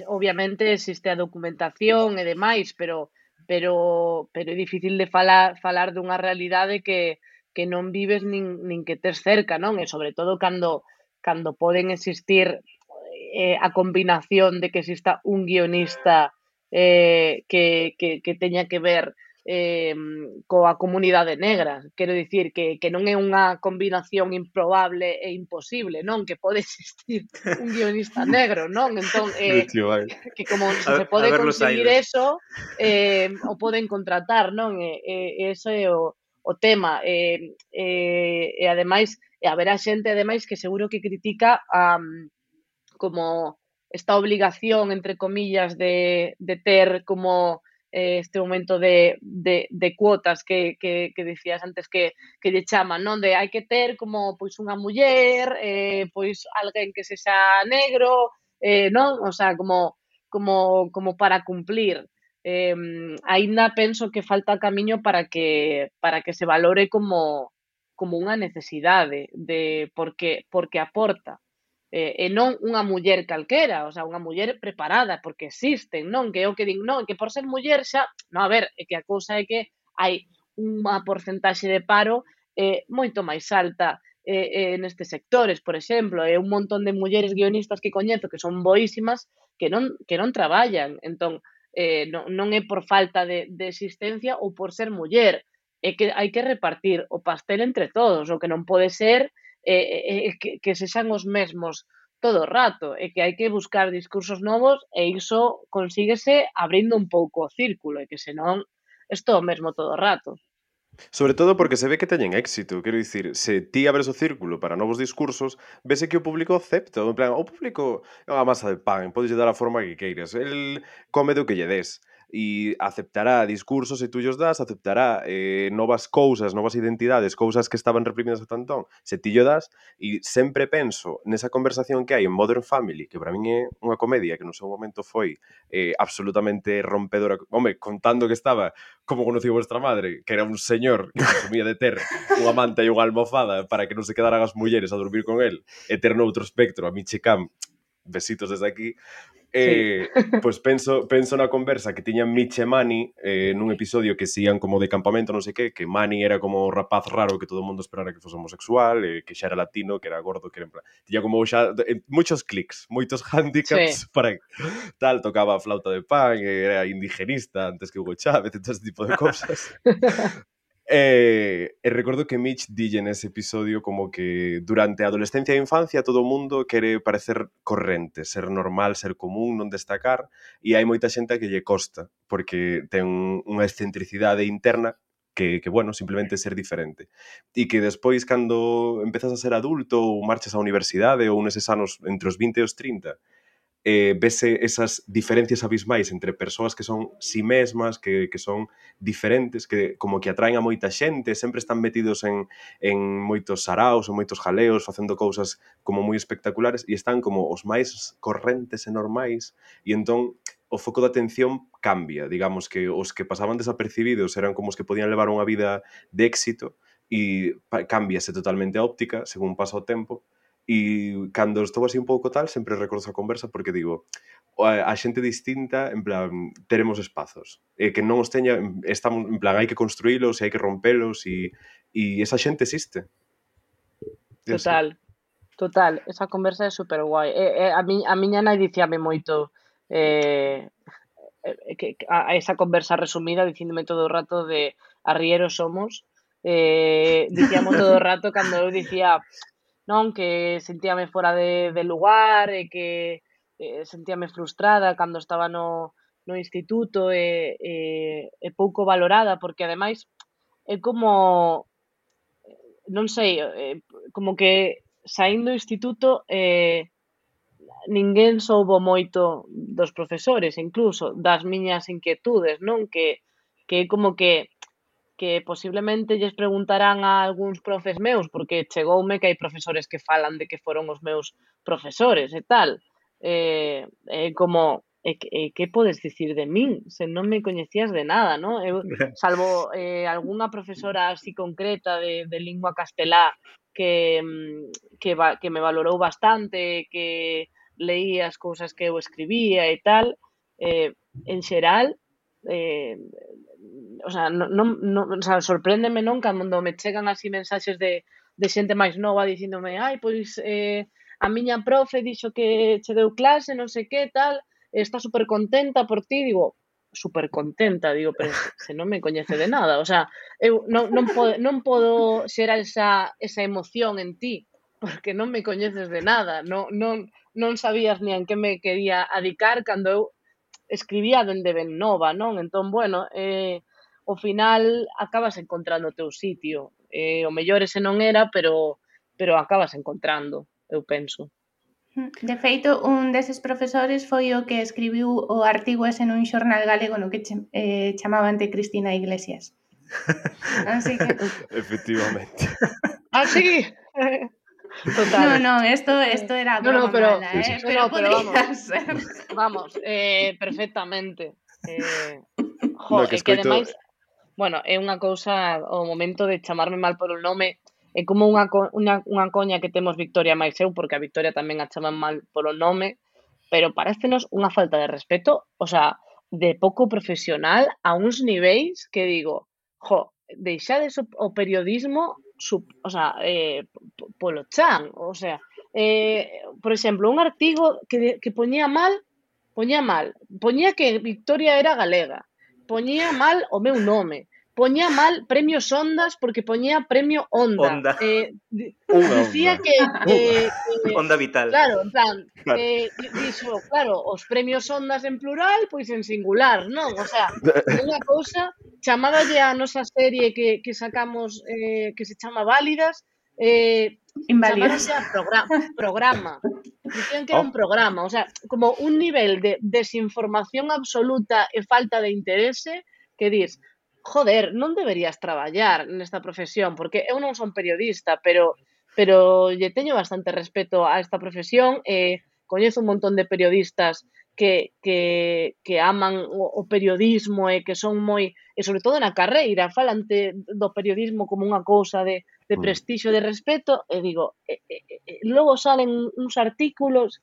Obviamente existe a documentación e demais, pero pero pero é difícil de falar falar dunha realidade que que non vives nin, nin que tes cerca, non? E sobre todo cando cando poden existir eh, a combinación de que exista un guionista eh, que, que, que teña que ver eh, coa comunidade negra. Quero dicir que, que non é unha combinación improbable e imposible, non? Que pode existir un guionista negro, non? Entón, eh, que como se, a, se pode conseguir eso, eh, o poden contratar, non? E, e, ese é o, o tema. E, eh, e, eh, e ademais, e haberá xente ademais que seguro que critica a um, como esta obligación entre comillas de, de ter como eh, este momento de, de, de cuotas que, que, que decías antes que, que lle chaman, non? De hai que ter como pois unha muller, eh, pois alguén que sexa negro, eh, non? O sea, como, como, como para cumplir. Eh, ainda penso que falta camiño para que, para que se valore como, como unha necesidade de porque porque aporta. Eh, e non unha muller calquera, o sea, unha muller preparada, porque existen, non? Que é o que din, non, que por ser muller xa... Non, a ver, é que a cousa é que hai unha porcentaxe de paro eh, moito máis alta eh, eh, nestes sectores, por exemplo, é eh, un montón de mulleres guionistas que coñezo que son boísimas que non, que non traballan, entón, eh, non, non é por falta de, de existencia ou por ser muller, é que hai que repartir o pastel entre todos, o que non pode ser eh, eh, eh, que, que sexan os mesmos todo o rato, e que hai que buscar discursos novos e iso consíguese abrindo un pouco o círculo, e que senón é todo o mesmo todo o rato. Sobre todo porque se ve que teñen éxito, quero dicir, se ti abres o círculo para novos discursos, vese que o público acepta, en plan, o público é unha masa de pan, podes dar a forma que queiras, el come do que lle des e aceptará discursos e tullos das, aceptará eh, novas cousas, novas identidades, cousas que estaban reprimidas a tantón, se tillo das, e sempre penso nesa conversación que hai en Modern Family, que para min é unha comedia que no seu momento foi eh, absolutamente rompedora, home, contando que estaba como conocí vuestra madre, que era un señor que consumía de ter unha manta e unha almofada para que non se quedaran as mulleres a dormir con el, e ter noutro espectro, a Michi Camp, besitos desde aquí, eh, sí. pois penso, penso na conversa que tiñan Mitch e Manny eh, nun episodio que se ian como de campamento, non sei que, que Mani era como o rapaz raro que todo o mundo esperara que fose homosexual, eh, que xa era latino, que era gordo, que era en plan... Tiña como xa eh, moitos clics, moitos handicaps sí. para tal, tocaba flauta de pan, era indigenista antes que Hugo Chávez, todo ese tipo de cousas. Eh, eh, e, e recordo que Mitch dille nese episodio como que durante a adolescencia e a infancia todo o mundo quere parecer corrente, ser normal, ser común, non destacar, e hai moita xente que lle costa, porque ten unha excentricidade interna que, que bueno, simplemente ser diferente. E que despois, cando empezas a ser adulto ou marchas á universidade ou neses anos entre os 20 e os 30, eh, vese esas diferencias abismais entre persoas que son si mesmas, que, que son diferentes, que como que atraen a moita xente, sempre están metidos en, en moitos saraos, en moitos jaleos, facendo cousas como moi espectaculares e están como os máis correntes e normais e entón o foco de atención cambia, digamos que os que pasaban desapercibidos eran como os que podían levar unha vida de éxito e cambiase totalmente a óptica según pasa o tempo E cando estou así un pouco tal, sempre recordo a conversa porque digo, a, a xente distinta, en plan, teremos espazos. E que non os teña, estamos, en plan, hai que construílos e hai que rompelos e, e esa xente existe. Total, total. Esa conversa é super guai. E, eh, e, eh, a, mi, a miña nai dicíame moito eh, que, a, a esa conversa resumida dicíndome todo o rato de arrieros somos. Eh, dicíamos todo o rato cando eu dicía non? Que sentíame fora de, de lugar e que eh, sentíame frustrada cando estaba no, no instituto eh, eh, e, e, e pouco valorada, porque ademais é como non sei, eh, como que saindo do instituto eh, ninguén soubo moito dos profesores, incluso das miñas inquietudes, non? Que, que é como que que posiblemente lles preguntarán a algúns profes meus, porque chegoume que hai profesores que falan de que foron os meus profesores e tal. Eh, eh, como, e, e que podes dicir de min se non me coñecías de nada, no? Eu, salvo eh, algunha profesora así concreta de, de lingua castelá que, mm, que, va, que me valorou bastante, que leía as cousas que eu escribía e tal, eh, en xeral, eh, o sea, non, non, non, o sea, sorpréndeme non cando me chegan así mensaxes de, de xente máis nova dicíndome, ai, pois eh, a miña profe dixo que che deu clase, non sei que, tal, está super contenta por ti, digo, super contenta, digo, pero se non me coñece de nada, o sea, eu non, non, podo, non podo xerar esa, esa emoción en ti, porque non me coñeces de nada, non, non, non sabías ni en que me quería adicar cando eu escribía dende ben nova, non? Entón, bueno, eh, ao final acabas encontrando o teu sitio. Eh, o mellor ese non era, pero pero acabas encontrando, eu penso. De feito, un deses profesores foi o que escribiu o artigo ese nun xornal galego no que eh, chamaban de Cristina Iglesias. Así que... Efectivamente. Ah, Así. Total. No, no, esto, esto era no, no, pero, mala, ¿eh? sí, sí, pero, no, pero vamos, ser. Vamos, eh, perfectamente. Eh, jo, no, que, eh, escoito... que ademais, bueno, é unha cousa o momento de chamarme mal por un nome é como unha, unha, unha coña que temos Victoria máis eu, porque a Victoria tamén a chaman mal por o nome, pero parécenos unha falta de respeto, o sea, de pouco profesional a uns niveis que digo, jo, deixades o, o periodismo sub, o sea, eh, polo chan, o sea, eh, por exemplo, un artigo que, que poñía mal, poñía mal, poñía que Victoria era galega, poñía mal o meu nome, poñía mal premios Ondas porque poñía premio Onda. Onda. Eh, dicía onda. que... Eh, eh, onda vital. Claro, en plan, claro. Eh, dixo, claro, os premios Ondas en plural, pois en singular, non? O sea, unha cousa, chamaballe a nosa serie que, que sacamos, eh, que se chama Válidas, eh, Inválidas. A programa, programa. Dicían que oh. era un oh. programa, o sea, como un nivel de desinformación absoluta e falta de interese que dis, joder, non deberías traballar nesta profesión, porque eu non son periodista, pero pero lle teño bastante respeto a esta profesión e eh, coñezo un montón de periodistas que, que, que aman o, o periodismo e que son moi, e sobre todo na carreira, falante do periodismo como unha cousa de, de mm. prestixo, de respeto, e digo, e, e, e, logo salen uns artículos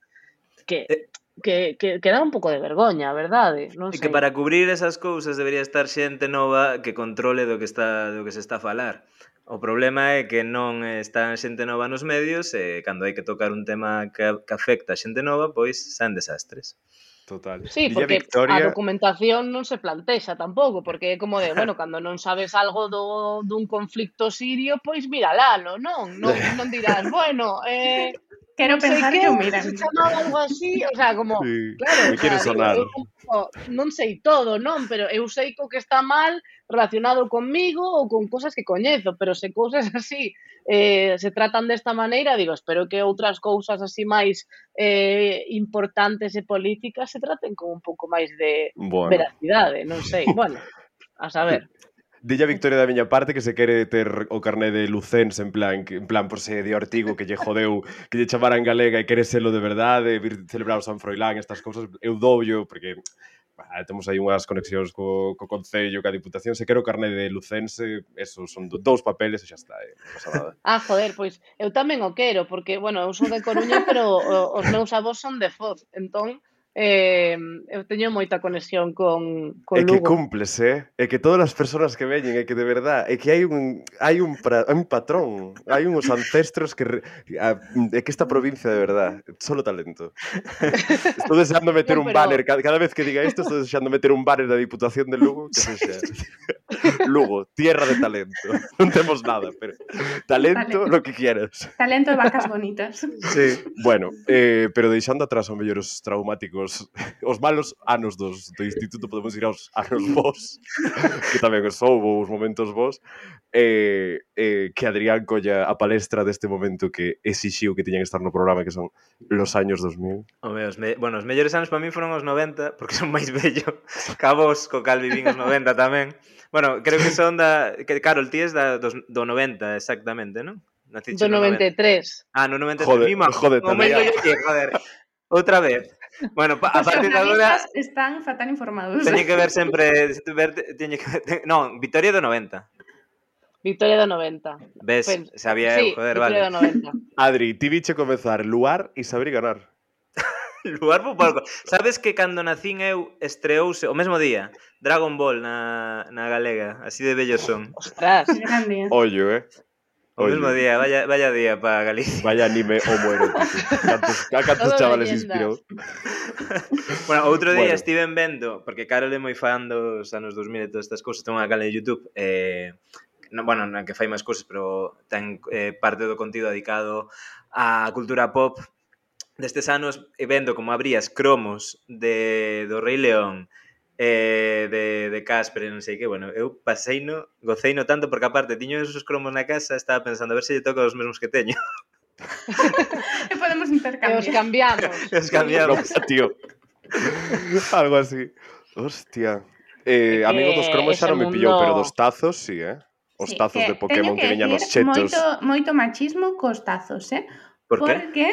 que... Eh, que, que, que dá un pouco de vergoña, verdade? Non sei. E que para cubrir esas cousas debería estar xente nova que controle do que está do que se está a falar. O problema é que non está xente nova nos medios e cando hai que tocar un tema que, que afecta a xente nova, pois san desastres. Total. Sí, Villa porque Victoria... a documentación non se plantexa tampouco, porque é como de, bueno, cando non sabes algo do, dun conflicto sirio, pois míralalo, non? Non, non dirás, bueno, eh, Quero pensar que, que o miran. Se chamaba algo así, o sea, como, sí, claro, me quero sonar. Eu, eu, non sei todo, non, pero eu sei co que está mal relacionado comigo ou con cousas que coñezo, pero se cousas así eh, se tratan desta maneira, digo, espero que outras cousas así máis eh, importantes e políticas se traten con un pouco máis de bueno. veracidade, ¿eh? non sei, bueno, a saber. Dille a Victoria da miña parte que se quere ter o carné de Lucense en plan, que, en plan por se de Ortigo que lle jodeu, que lle chamaran galega e quere selo de verdade, vir celebrar o San Froilán, estas cousas, eu doullo, porque bah, temos aí unhas conexións co, co Concello, ca Diputación, se quero carné de Lucense, eso son do, dous papeles e xa está, eh, non pasa nada. Ah, joder, pois eu tamén o quero, porque, bueno, eu son de Coruña, pero os meus avós son de Foz, entón, eh, eu teño moita conexión con, con Lugo. É que cumples, eh? É que todas as persoas que veñen, é que de verdad, é que hai un hai un, pra, un patrón, hai uns ancestros que a, é que esta provincia de verdad, solo talento. estou deseando meter no, pero... un banner, cada, cada vez que diga isto estou deseando meter un banner da Diputación de Lugo, que sexa Lugo, tierra de talento. Non temos nada, pero talento, talento. lo que quieras. Talento de vacas bonitas. Sí, bueno, eh, pero deixando atrás o mellor os traumáticos os, os malos anos dos, do instituto podemos ir aos anos vos que tamén os houve os momentos vos eh, eh, que Adrián colla a palestra deste momento que exixiu que tiñan que estar no programa que son los años 2000 Home, os me, bueno, os mellores anos para mí foron os 90 porque son máis bello ca vos co cal vivín os 90 tamén bueno, creo que son da que, Carol, ti es da, dos, do 90 exactamente, non? Naciche do 93. 90. Ah, no 93. Joder, Mima, joder, que joder. Outra vez. Bueno, pa, a partir de agora están fatal informados. Teñen que ver sempre ver, teñen que ver, non, Vitoria do 90. Victoria do 90. Ves, Pen... sabía sí, eu, joder, Victoria vale. Do 90. Adri, ti biche comezar luar e saber ganar. luar por pouco. Sabes que cando nacín eu estreouse o mesmo día Dragon Ball na, na galega, así de bello son. Ostras, Ollo, eh. O Oye. mesmo día, vaya, vaya día para Galicia. Vaya anime oh, homoerótico. cantos, a cantos chavales inspirou. bueno, outro día bueno. estive vendo, porque Carol é moi fan dos anos 2000 e todas estas cousas, ten unha canal de YouTube, eh, no, bueno, na que fai máis cousas, pero ten eh, parte do contido dedicado á cultura pop destes anos e vendo como abrías cromos de, do Rei León, eh, de, de Casper e non sei que, bueno, eu pasei no, gocei no tanto porque aparte tiño esos cromos na casa, estaba pensando a ver se lle toca os mesmos que teño. e podemos intercambiar. E os cambiamos. Os cambiamos. tío. Algo así. Hostia. Eh, amigo dos cromos xa non me pillou, mundo... pero dos tazos sí, eh? Os sí, tazos de Pokémon que, que veñan os chetos. Moito, moito machismo cos tazos, eh? ¿Por porque, qué?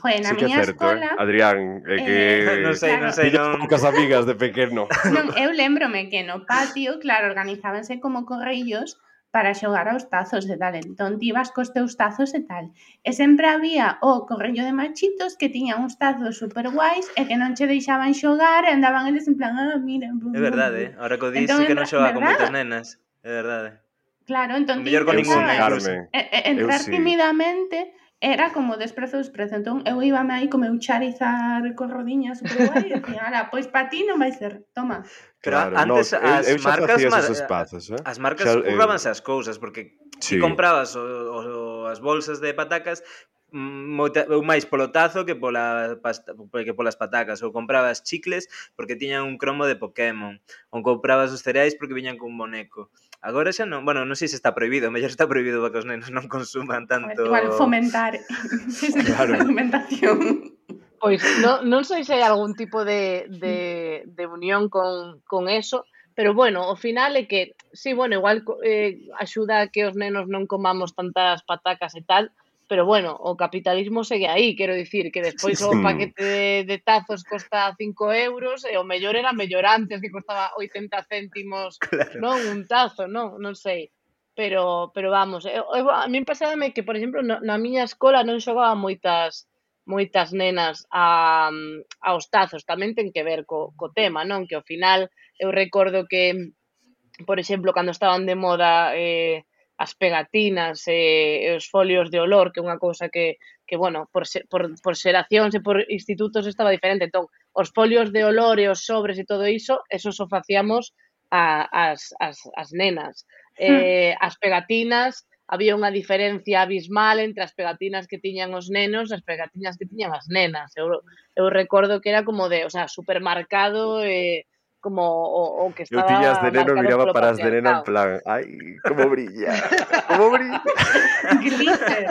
Porque, na sí que miña certo, escola... Eh? Adrián, é que... Eh, non sei, claro, non sei, non... Poucas amigas de pequeno. Non, eu lembrome que no patio, claro, organizábanse como correillos para xogar aos tazos e tal. Entón, ti ibas cos teus tazos e tal. E sempre había o corrello de machitos que tiñan uns tazos super guais e que non che deixaban xogar e andaban eles en plan, ah, mira... Bum, é verdade, eh? ahora que o dís entón, sí que non xoga con moitas nenas. É verdade. Claro, entón... Mellor con ningún, Carmen. Entrar eu sí. timidamente era como desprezo desprezo, Entón, eu íbame aí co meu Charizard con rodiñas super guai e dicía, ala, pois pa ti non vai ser, toma. Pero claro, antes no, as eu, eu marcas esos espazos, eh? as marcas xa, currabanse eh... as cousas porque sí. ti comprabas o, o, as bolsas de patacas mm, moita, ou máis polo tazo que pola pasta, que polas patacas ou comprabas chicles porque tiñan un cromo de Pokémon ou comprabas os cereais porque viñan cun boneco Agora xa non, bueno, non sei se está prohibido, mellor está prohibido para que os nenos non consuman tanto... Igual fomentar claro. alimentación. Pois non, non sei se hai algún tipo de, de, de unión con, con eso, pero bueno, o final é que, sí, bueno, igual eh, axuda a que os nenos non comamos tantas patacas e tal, pero bueno, o capitalismo segue aí, quero dicir, que despois o paquete de, de tazos costa 5 euros e o mellor era mellor antes que costaba 80 céntimos, claro. non, un tazo, non, non sei. Pero, pero vamos, eu, eu, a min pasábame que, por exemplo, na, na miña escola non xogaba moitas moitas nenas a, aos tazos, tamén ten que ver co, co tema, non? Que ao final eu recordo que, por exemplo, cando estaban de moda eh, as pegatinas e, e os folios de olor, que é unha cousa que, que bueno, por, se, por, por xeracións e por institutos estaba diferente. Entón, os folios de olor e os sobres e todo iso, eso só facíamos a, as, as, as nenas. Eh, as pegatinas, había unha diferencia abismal entre as pegatinas que tiñan os nenos e as pegatinas que tiñan as nenas. Eu, eu recordo que era como de, o sea, supermercado e, como o, o que estaba... Eu tiñas de neno miraba para as de neno en plan, ai, como brilla, como brilla. que dices?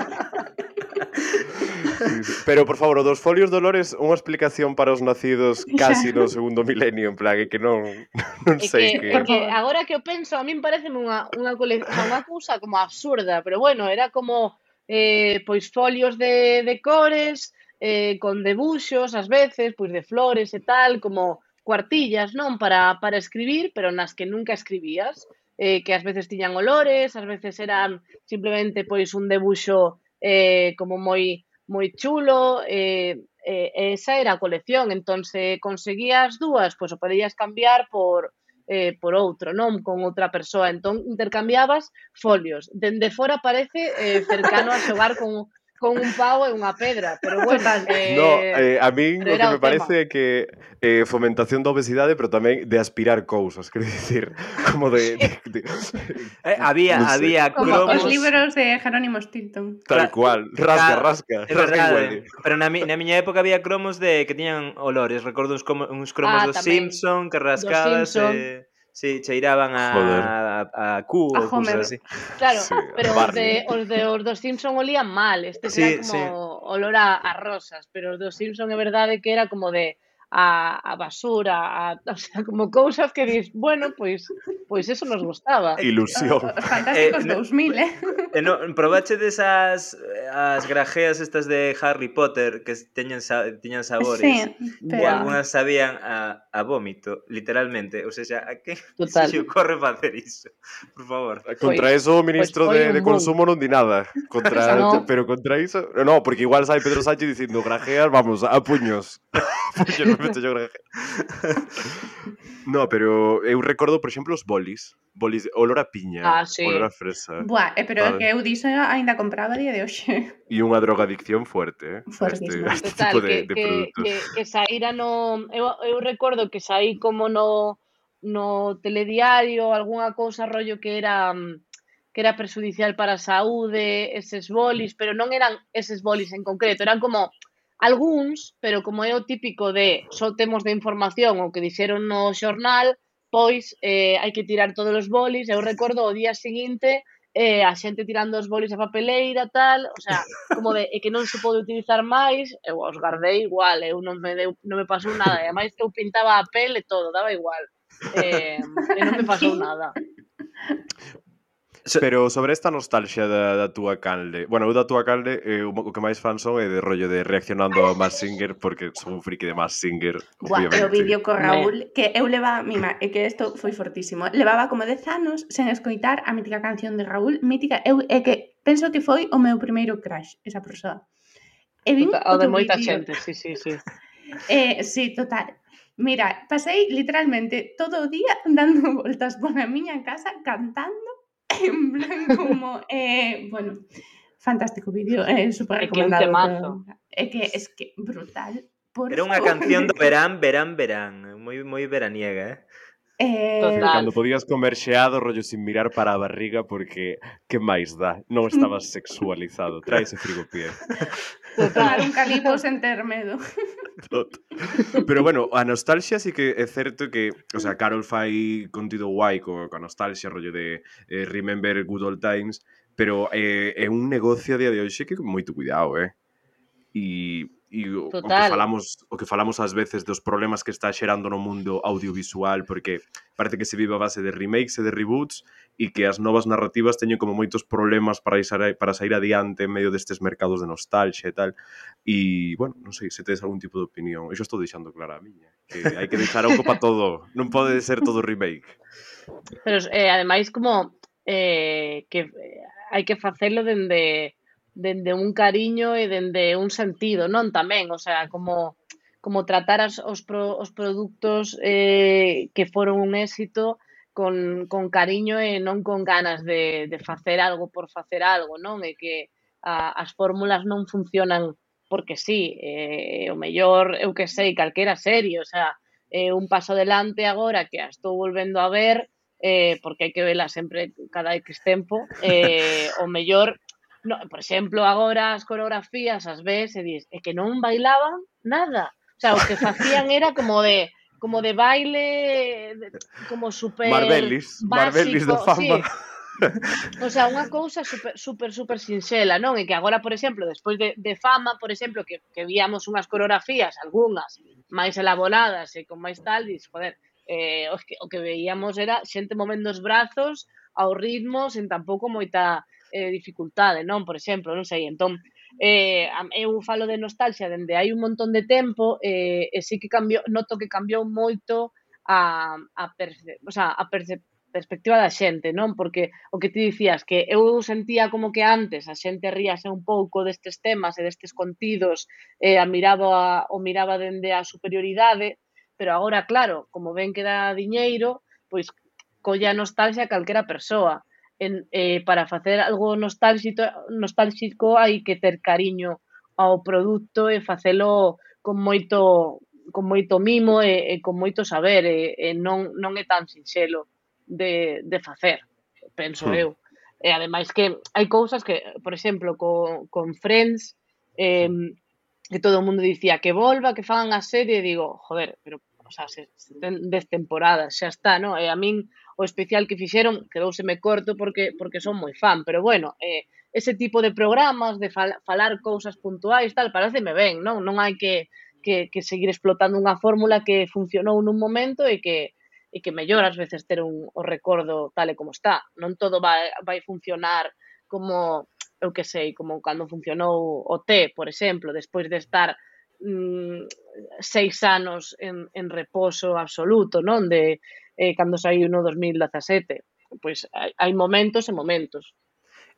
Pero, por favor, o dos folios Dolores, unha explicación para os nacidos casi no segundo milenio, en plan, é que non, non sei que... que... Porque agora que o penso, a min parece unha, unha, cole... unha cousa como absurda, pero bueno, era como eh, pois folios de, de cores, eh, con debuxos, ás veces, pois de flores e tal, como cuartillas, non, para, para escribir, pero nas que nunca escribías, eh, que ás veces tiñan olores, ás veces eran simplemente pois un debuxo eh, como moi moi chulo, eh, eh, esa era a colección, entón se conseguías dúas, pois o podías cambiar por eh, por outro, non con outra persoa. Entón, intercambiabas folios. Dende fora parece eh, cercano a xogar con con un pau e unha pedra, pero bueno, eh, no, eh, a min o que me parece é que eh, fomentación da obesidade, pero tamén de aspirar cousas, quer dicir, como de, de, de eh, había no sé. había cromos. Como os libros de Jerónimo Stilton. Tal cual, rasca, rasca, rasca igual. Eh, pero na, mi, na miña época había cromos de que tiñan olores, recordo uns, como, uns cromos ah, dos tamén. Simpson que rascabas Simpson. eh Sí, cheiraban a, Joder. a, a Q a ou cousas así. Claro, sí, pero os de, os de os dos Simpson olían mal. Este sí, era como sí. olor a, a rosas, pero os dos Simpson é verdade que era como de a, a basura, a, o sea, como cousas que dis, bueno, pois pois eso nos gustaba. Ilusión. Os fantásticos Eh, no- 2000, eh? E no, probache desas as grajeas estas de Harry Potter que teñen tiñan sabores. Sí, E pero... algunhas sabían a, a vómito, literalmente. Ou seja, a que Total. se ocorre facer iso? Por favor. Contra eso o ministro pois de, de consumo non di nada. Contra, No. Pero contra iso... No, porque igual sai Pedro Sánchez dicindo grajeas, vamos, a puños. puños, meto yo graje. no, pero eh, eu recordo, por exemplo, os bolis. Bolis de olor a piña, ah, sí. olor a fresa. Buah, eh, pero é que eu diso ainda compraba día de hoxe. E unha drogadicción fuerte, eh? Fuertísimo. Este, este Total, tipo de, que, de que, que, que saíra no... Eu, eu recordo que saí como no no telediario, algunha cousa rollo que era que era perjudicial para a saúde, eses bolis, pero non eran eses bolis en concreto, eran como Algúns, pero como é o típico de só temos de información o que dixeron no xornal, pois eh, hai que tirar todos os bolis. Eu recordo o día seguinte eh, a xente tirando os bolis a papeleira, tal, o sea, como de, e que non se pode utilizar máis, eu os guardei igual, eu non me, deu, non me pasou nada, e ademais eu pintaba a pele e todo, daba igual, eh, e non me pasou nada. Se... Pero sobre esta nostalgia da, da túa canle Bueno, eu da túa canle eh, o que máis fan son é de rollo de reaccionando a Mass Singer Porque son un friki de Mass Singer Gua, obviamente. o vídeo co Raúl Que eu levaba, mima, é eh, que isto foi fortísimo Levaba como 10 anos sen escoitar a mítica canción de Raúl Mítica, eu é que penso que foi o meu primeiro crash Esa persoa E vin tota, o de moita vídeo. xente, sí, sí, sí Eh, sí, total Mira, pasei literalmente todo o día dando voltas pola miña casa cantando en plan como eh, bueno, fantástico vídeo, eh, un recomendado. É que es que brutal. Por Era favor. canción do verán, verán, verán. Moi moi veraniega, eh? Eh... Total. Cando podías comer xeado, rollo sin mirar para a barriga, porque que máis dá? Non estabas sexualizado. Trae ese frigo pie. Total, un calipo sen ter medo. Tot. Pero bueno, a nostalgia sí que é certo que, o sea, Carol fai contido guai co, co nostalgia, rollo de eh, Remember Good Old Times, pero eh, é un negocio a día de hoxe que moito cuidado, eh? E e o, o que falamos o que falamos ás veces dos problemas que está xerando no mundo audiovisual porque parece que se vive a base de remakes e de reboots e que as novas narrativas teñen como moitos problemas para isar, para sair adiante en medio destes mercados de nostalgia e tal. E, bueno, non sei se tedes algún tipo de opinión. Eu xa estou deixando clara a miña que hai que deixar algo para todo. Non pode ser todo remake. Pero eh, ademais como eh, que eh, hai que facelo dende dende un cariño e dende un sentido, non tamén, o sea, como como tratar as, os, pro, os produtos eh, que foron un éxito con, con cariño e non con ganas de, de facer algo por facer algo, non? E que a, as fórmulas non funcionan porque sí, eh, o mellor, eu que sei, calquera serio, o sea, eh, un paso delante agora que a estou volvendo a ver, eh, porque hai que vela sempre cada X tempo, eh, o mellor no, por exemplo, agora as coreografías as veces e dis, é que non bailaban nada. O sea, o que facían era como de como de baile de, como super Marbelis, básico, de do fama. Sí. O sea, unha cousa super, super, super sinxela, non? E que agora, por exemplo, despois de, de fama, por exemplo, que, que víamos unhas coreografías, algunhas, máis elaboradas e con máis tal, dis, joder, eh, o, que, o que veíamos era xente movendo os brazos ao ritmo sen tampouco moita eh, dificultade, non? Por exemplo, non sei, entón, eh, eu falo de nostalgia dende hai un montón de tempo eh, e sí que cambiou, noto que cambiou moito a, a, perce, o sea, a perce, perspectiva da xente, non? Porque o que ti dicías que eu sentía como que antes a xente ríase un pouco destes temas e destes contidos, eh, a miraba o miraba dende a superioridade, pero agora claro, como ven que dá diñeiro, pois colle a nostalgia a calquera persoa en, eh, para facer algo nostálxico, nostálxico hai que ter cariño ao produto e facelo con moito con moito mimo e, e con moito saber e, e non, non é tan sinxelo de, de facer, penso hmm. eu. E ademais que hai cousas que, por exemplo, co, con Friends, eh, que todo o mundo dicía que volva, que fagan a serie, e digo, joder, pero o sea, se, se ten 10 temporadas, xa está, non? E eh, a min o especial que fixeron quedouseme corto porque porque son moi fan, pero bueno, eh, ese tipo de programas de fal, falar cousas puntuais tal, pareceme ben, non? Non hai que que, que seguir explotando unha fórmula que funcionou nun momento e que e que mellor ás veces ter un o recordo tal e como está. Non todo vai, vai funcionar como eu que sei, como cando funcionou o T, por exemplo, despois de estar mm, seis anos en, en reposo absoluto, non? De eh, cando saiu no 2017. Pois hai, hai momentos e momentos.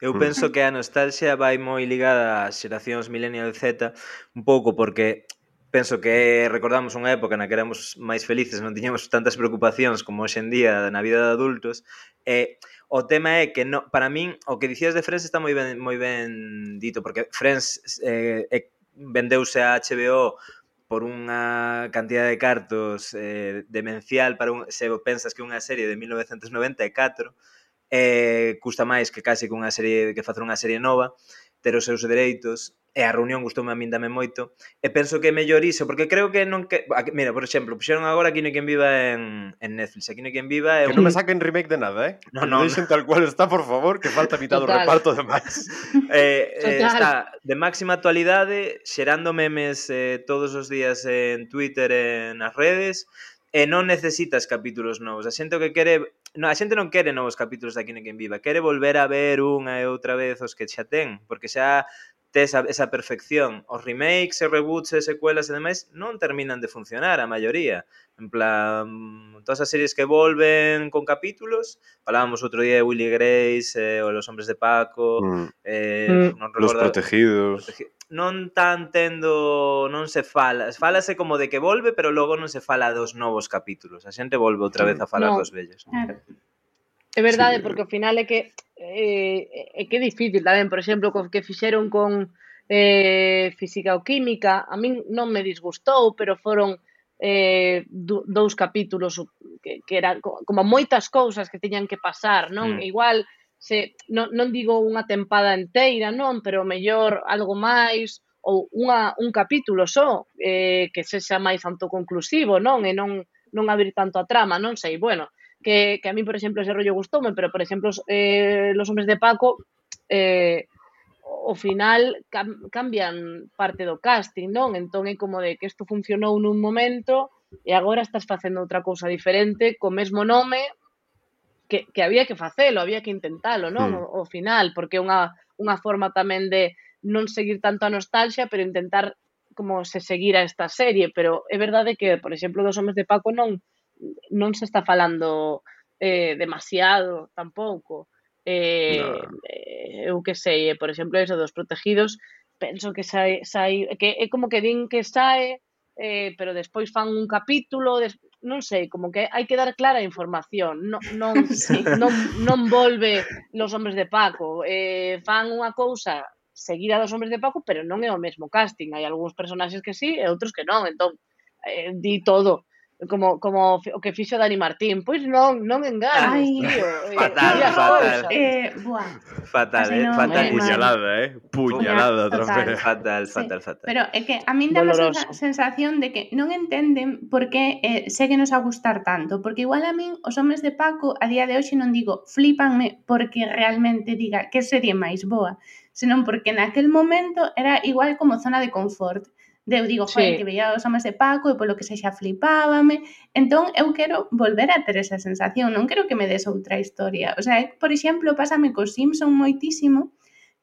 Eu mm. penso que a nostalgia vai moi ligada ás xeracións Millennial Z un pouco porque penso que recordamos unha época na que éramos máis felices, non tiñamos tantas preocupacións como hoxe en día na vida de adultos, e o tema é que no, para min o que dicías de Friends está moi ben moi ben dito porque Friends eh, é vendeuse a HBO por unha cantidad de cartos eh, demencial para un, se pensas que unha serie de 1994 eh, custa máis que case que unha serie que facer unha serie nova ter os seus dereitos e a reunión gustoume a min tamén moito e penso que é mellor iso, porque creo que non que... Mira, por exemplo, puxeron agora Aquí no quen viva en, en Netflix Aquí no quen viva é un... Que non me saquen remake de nada, eh? No, no. Deixen tal cual está, por favor, que falta mitad do reparto de máis eh, eh, está de máxima actualidade xerando memes eh, todos os días en Twitter, en as redes e non necesitas capítulos novos. A xente que quere no, a xente non quere novos capítulos de Aquí no quen viva, quere volver a ver unha e outra vez os que xa ten, porque xa tes esa, esa perfección. Os remakes, e reboots, e secuelas e demais non terminan de funcionar a maioría. En plan, todas as series que volven con capítulos, falábamos outro día de Willy Grace, eh, o Los Hombres de Paco, mm. eh, mm. non recordo, Los Protegidos. Protegi non tan tendo, non se fala, falase como de que volve, pero logo non se fala dos novos capítulos. A xente volve outra vez a falar no. dos vellos. Claro. É verdade, sí. porque ao final é que eh, é que é difícil tamén, por exemplo, co que fixeron con eh, física ou química, a min non me disgustou, pero foron eh, dous capítulos que, que eran como moitas cousas que tiñan que pasar, non? Mm. Igual se, non, non digo unha tempada enteira, non, pero mellor algo máis ou unha, un capítulo só eh, que sexa máis autoconclusivo, non? E non, non abrir tanto a trama, non sei, bueno, que, que a mí, por exemplo, ese rollo gustoume, pero, por exemplo, eh, Los hombres de Paco eh, ao final cam cambian parte do casting, non? Entón é como de que isto funcionou nun momento e agora estás facendo outra cousa diferente co mesmo nome, que, que había que facelo, había que intentalo, non? Mm. O, o final, porque é unha, unha forma tamén de non seguir tanto a nostalgia, pero intentar como se seguir a esta serie, pero é verdade que, por exemplo, dos homes de Paco non non se está falando eh, demasiado tampouco. Eh, no. eh, eu que sei, eh, por exemplo, eso dos protegidos, penso que sai, sai que é como que din que sae, eh, pero despois fan un capítulo, des, non sei, como que hai que dar clara a información, non, non, sí. non, non volve los hombres de Paco, eh, fan unha cousa seguida dos hombres de Paco, pero non é o mesmo casting, hai algúns personaxes que sí e outros que non, entón, eh, di todo, como como o que fixo Dani Martín. Pois non, non enganes, Ay, tío. Fatal, eh, fatal. Eh, buah. Fatal, eh, fatal puñalada, eh. Puñalada, vez Fatal, fatal, sí. fatal. Pero é que a min dá a sensación de que non entenden por eh, que eh, segue nos a gustar tanto, porque igual a min os homes de Paco a día de hoxe non digo flipanme porque realmente diga que serie máis boa, senón porque naquel momento era igual como zona de confort. De eu digo, joder, sí. que veía os homes de Paco e polo que sexa flipábame. Entón, eu quero volver a ter esa sensación, non quero que me des outra historia. O sea, por exemplo, pásame co Simpson moitísimo,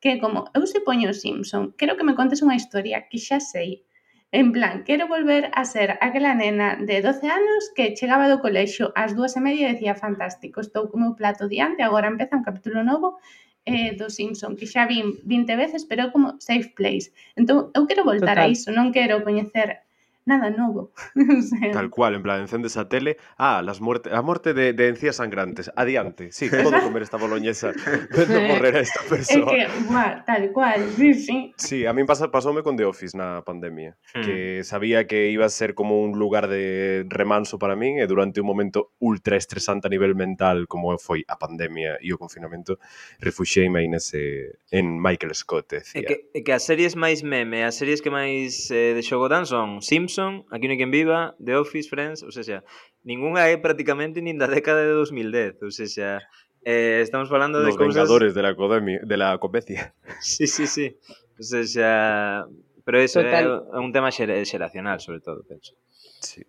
que como eu se poño o Simpson, quero que me contes unha historia que xa sei. En plan, quero volver a ser aquela nena de 12 anos que chegaba do colexo ás dúas e media e decía fantástico, estou como meu plato diante, agora empeza un capítulo novo eh, do Simpson, que xa vin 20 veces, pero é como safe place. Entón, eu quero voltar Total. a iso, non quero coñecer nada novo. o sea, Tal cual, en plan, encendes a tele, ah, las muerte, a morte de, de encías sangrantes, adiante, sí, podo comer esta boloñesa, vendo morrer a esta persoa. É que, buah, tal cual, sí, sí. Sí, a min pasa, pasoume con The Office na pandemia, hmm. que sabía que iba a ser como un lugar de remanso para min e eh, durante un momento ultra estresante a nivel mental como foi a pandemia e o confinamento, refuxeime aí nese, en Michael Scott, decía. É que, é que as series máis meme, as series que máis eh, de xogo dan son Sims Simpson, Aquí no hai quen viva, The Office, Friends, ou seja, ningunha é prácticamente nin da década de 2010, ou seja, eh, estamos falando de Los cosas... Vengadores de la, Codemia, de la Copecia. Sí, sí, sí. o seja, pero eso é un tema xeracional, sobre todo, penso. Sí.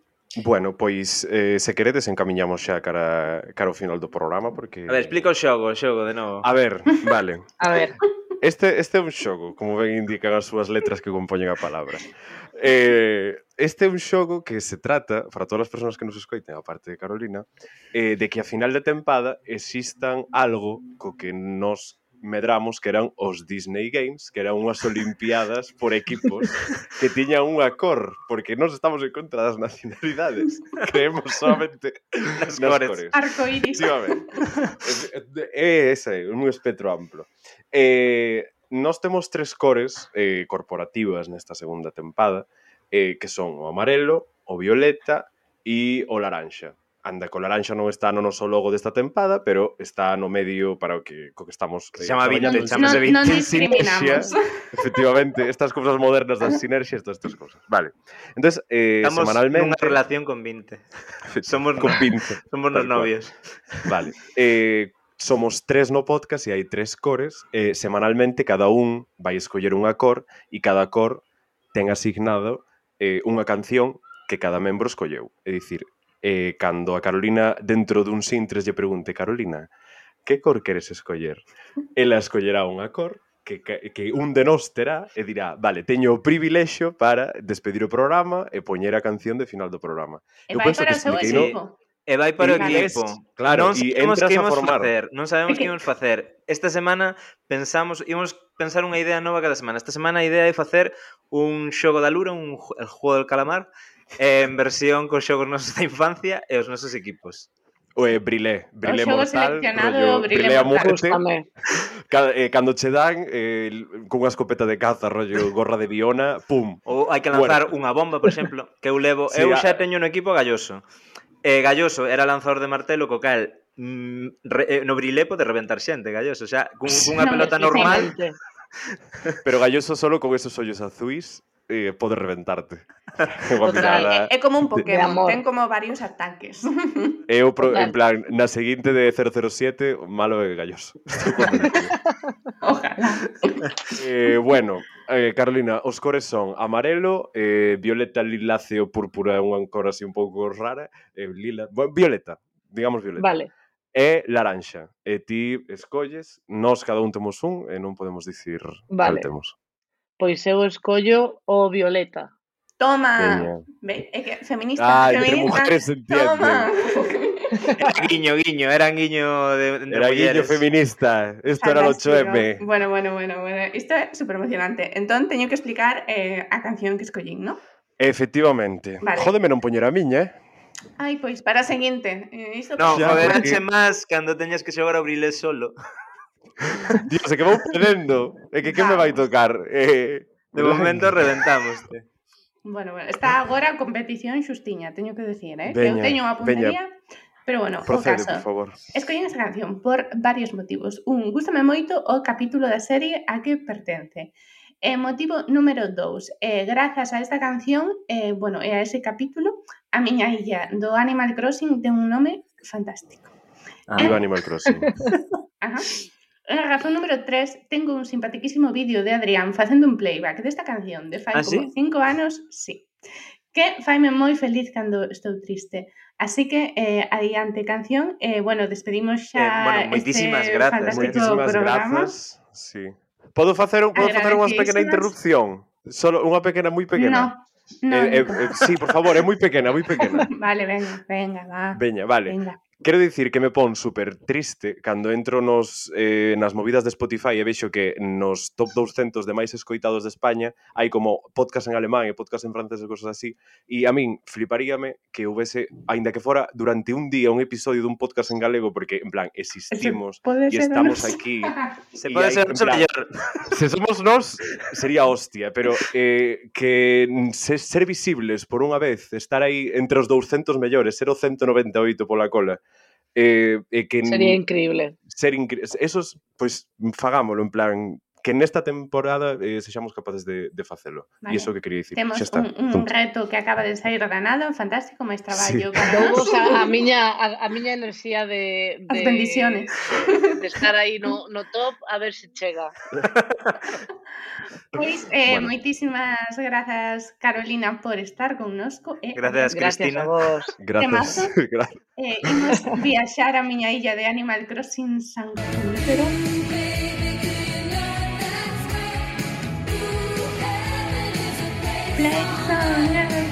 Bueno, pois, eh, se queredes, encamiñamos xa cara, cara ao final do programa, porque... A ver, explica o xogo, o xogo, de novo. A ver, vale. a ver. Este, este é un xogo, como ben indican as súas letras que compoñen a palabra eh, este é un xogo que se trata, para todas as persoas que nos escoiten, a parte de Carolina, eh, de que a final de tempada existan algo co que nos medramos que eran os Disney Games, que eran unhas olimpiadas por equipos que tiñan unha cor, porque nós estamos en contra das nacionalidades, creemos solamente nas, nas cores. cores. Arcoíris. Sí, é, é, é, ese, un espectro amplo. Eh, nós temos tres cores eh, corporativas nesta segunda tempada, eh, que son o amarelo, o violeta e o laranxa. Anda, co laranxa non está no noso logo desta tempada, pero está no medio para o que, co que estamos... Eh, chama Vinte, chamase Vinte. Non, non. Efectivamente, estas cousas modernas das sinerxias, todas estas cousas. Vale. Entón, eh, Estamos semanalmente... Estamos nunha relación con Vinte. Somos, con Vinte. Somos nos novios. Vale. Eh, somos tres no podcast e hai tres cores e semanalmente cada un vai escoller unha cor e cada cor ten asignado eh, unha canción que cada membro escolleu. É dicir, eh, cando a Carolina dentro dun sintres lle pregunte Carolina, que cor queres escoller? Ela escollerá unha cor que, que, que un de nós terá e dirá, vale, teño o privilexio para despedir o programa e poñer a canción de final do programa. E Eu penso que expliquei, no, E vai para o equipo. Claro, non sabemos que imos facer, non sabemos que imos facer. Esta semana pensamos, imos pensar unha idea nova cada semana. Esta semana a idea é facer un xogo da lura, un el juego del calamar, en versión con xogos nosos da infancia e os nosos equipos. Oe, eh, brilé, brilé o mortal, rollo, brilé, a muerte, Ca, eh, cando che dan eh, cunha escopeta de caza, rollo gorra de Biona, pum. Ou hai que lanzar bueno. unha bomba, por exemplo, que eu levo, sí, eu xa teño un equipo galloso. E Galloso era lanzador de martelo co cal mm, re, eh, no brilepo de reventar xente, Galloso, xa, cun, cunha no, pelota normal. Pero Galloso solo con esos ollos azuis eh, pode reventarte. Total, é, eh, é como un Pokémon, ten como varios ataques. Eu, pro, en plan, na seguinte de 007, malo é galloso. Ojalá. Eh, bueno, eh, Carolina, os cores son amarelo, eh, violeta, liláceo, púrpura, unha cor así un pouco rara, eh, lila, bueno, violeta, digamos violeta. Vale. E laranxa. E ti escolles, nós cada un temos un e non podemos dicir vale. cal temos. Pois eu escollo o violeta. Toma. Veña. Ve, é que feminista, ah, feminista. Entre mujeres se entiende. Toma. Era guiño, guiño, era guiño de, de Era mulleres. guiño feminista, isto era o 8M. Bueno, bueno, bueno, bueno, isto é super emocionante. Entón, teño que explicar eh, a canción que escollín, ¿no? Efectivamente. Vale. Jódeme non poñer a miña, eh? Ai, pois, para a seguinte. Eh, isto non, joder, porque... máis cando teñas que xogar a brilé solo. Dios, é que vou perdendo. É que que me vai tocar? Eh, de momento reventamos. -te. Bueno, bueno, está agora a competición xustiña, teño que decir, eh? Veña, eu teño unha puntería veña. Pero bueno, Procede, caso. por favor. Escollín esa canción por varios motivos. Un, gustame moito o capítulo da serie a que pertence. E motivo número 2. Eh, grazas a esta canción, eh, bueno, e a ese capítulo, a miña illa do Animal Crossing ten un nome fantástico. Ah, eh, Animal Crossing. Ajá. A razón número 3, tengo un simpaticísimo vídeo de Adrián facendo un playback desta canción de fai ¿Ah, como 5 sí? anos, sí que faime moi feliz cando estou triste. Así que eh, adiante canción, eh, bueno, despedimos eh, xa eh, bueno, moitísimas este grazas, moitísimas programa. grazas. Sí. Podo facer un, podo facer unha pequena interrupción, solo unha pequena moi pequena. No. No, eh, eh no. eh, eh, sí, por favor, é moi pequena, moi pequena. vale, venga, venga, va. Veña, vale. Venga. Quero dicir que me pon super triste cando entro nos, eh, nas movidas de Spotify e vexo que nos top 200 de máis escoitados de España hai como podcast en alemán e podcast en francés e cosas así e a min fliparíame que houvese, aínda que fora durante un día un episodio dun podcast en galego porque en plan existimos e estamos aquí se pode ser plan, se somos nós sería hostia, pero eh, que se, ser visibles por unha vez estar aí entre os 200 mellores ser o 198 pola cola eh, e que Sería increíble. ser incre... esos, pois fagámolo en plan que nesta temporada eh, sexamos capaces de, de facelo. Vale. E iso que quería dicir. Temos xa está, un, un punto. reto que acaba de sair danado, fantástico, máis traballo. Sí. Dou a, a, miña, a, a miña enerxía de, de... As bendiciones. De, de estar aí no, no top, a ver se chega. Pois, eh, bueno. moitísimas grazas, Carolina, por estar connosco. Eh, gracias, Cristina. A vos. Gracias. gracias. Eh, imos viaxar a miña illa de Animal Crossing San Cúltero. Black Sun.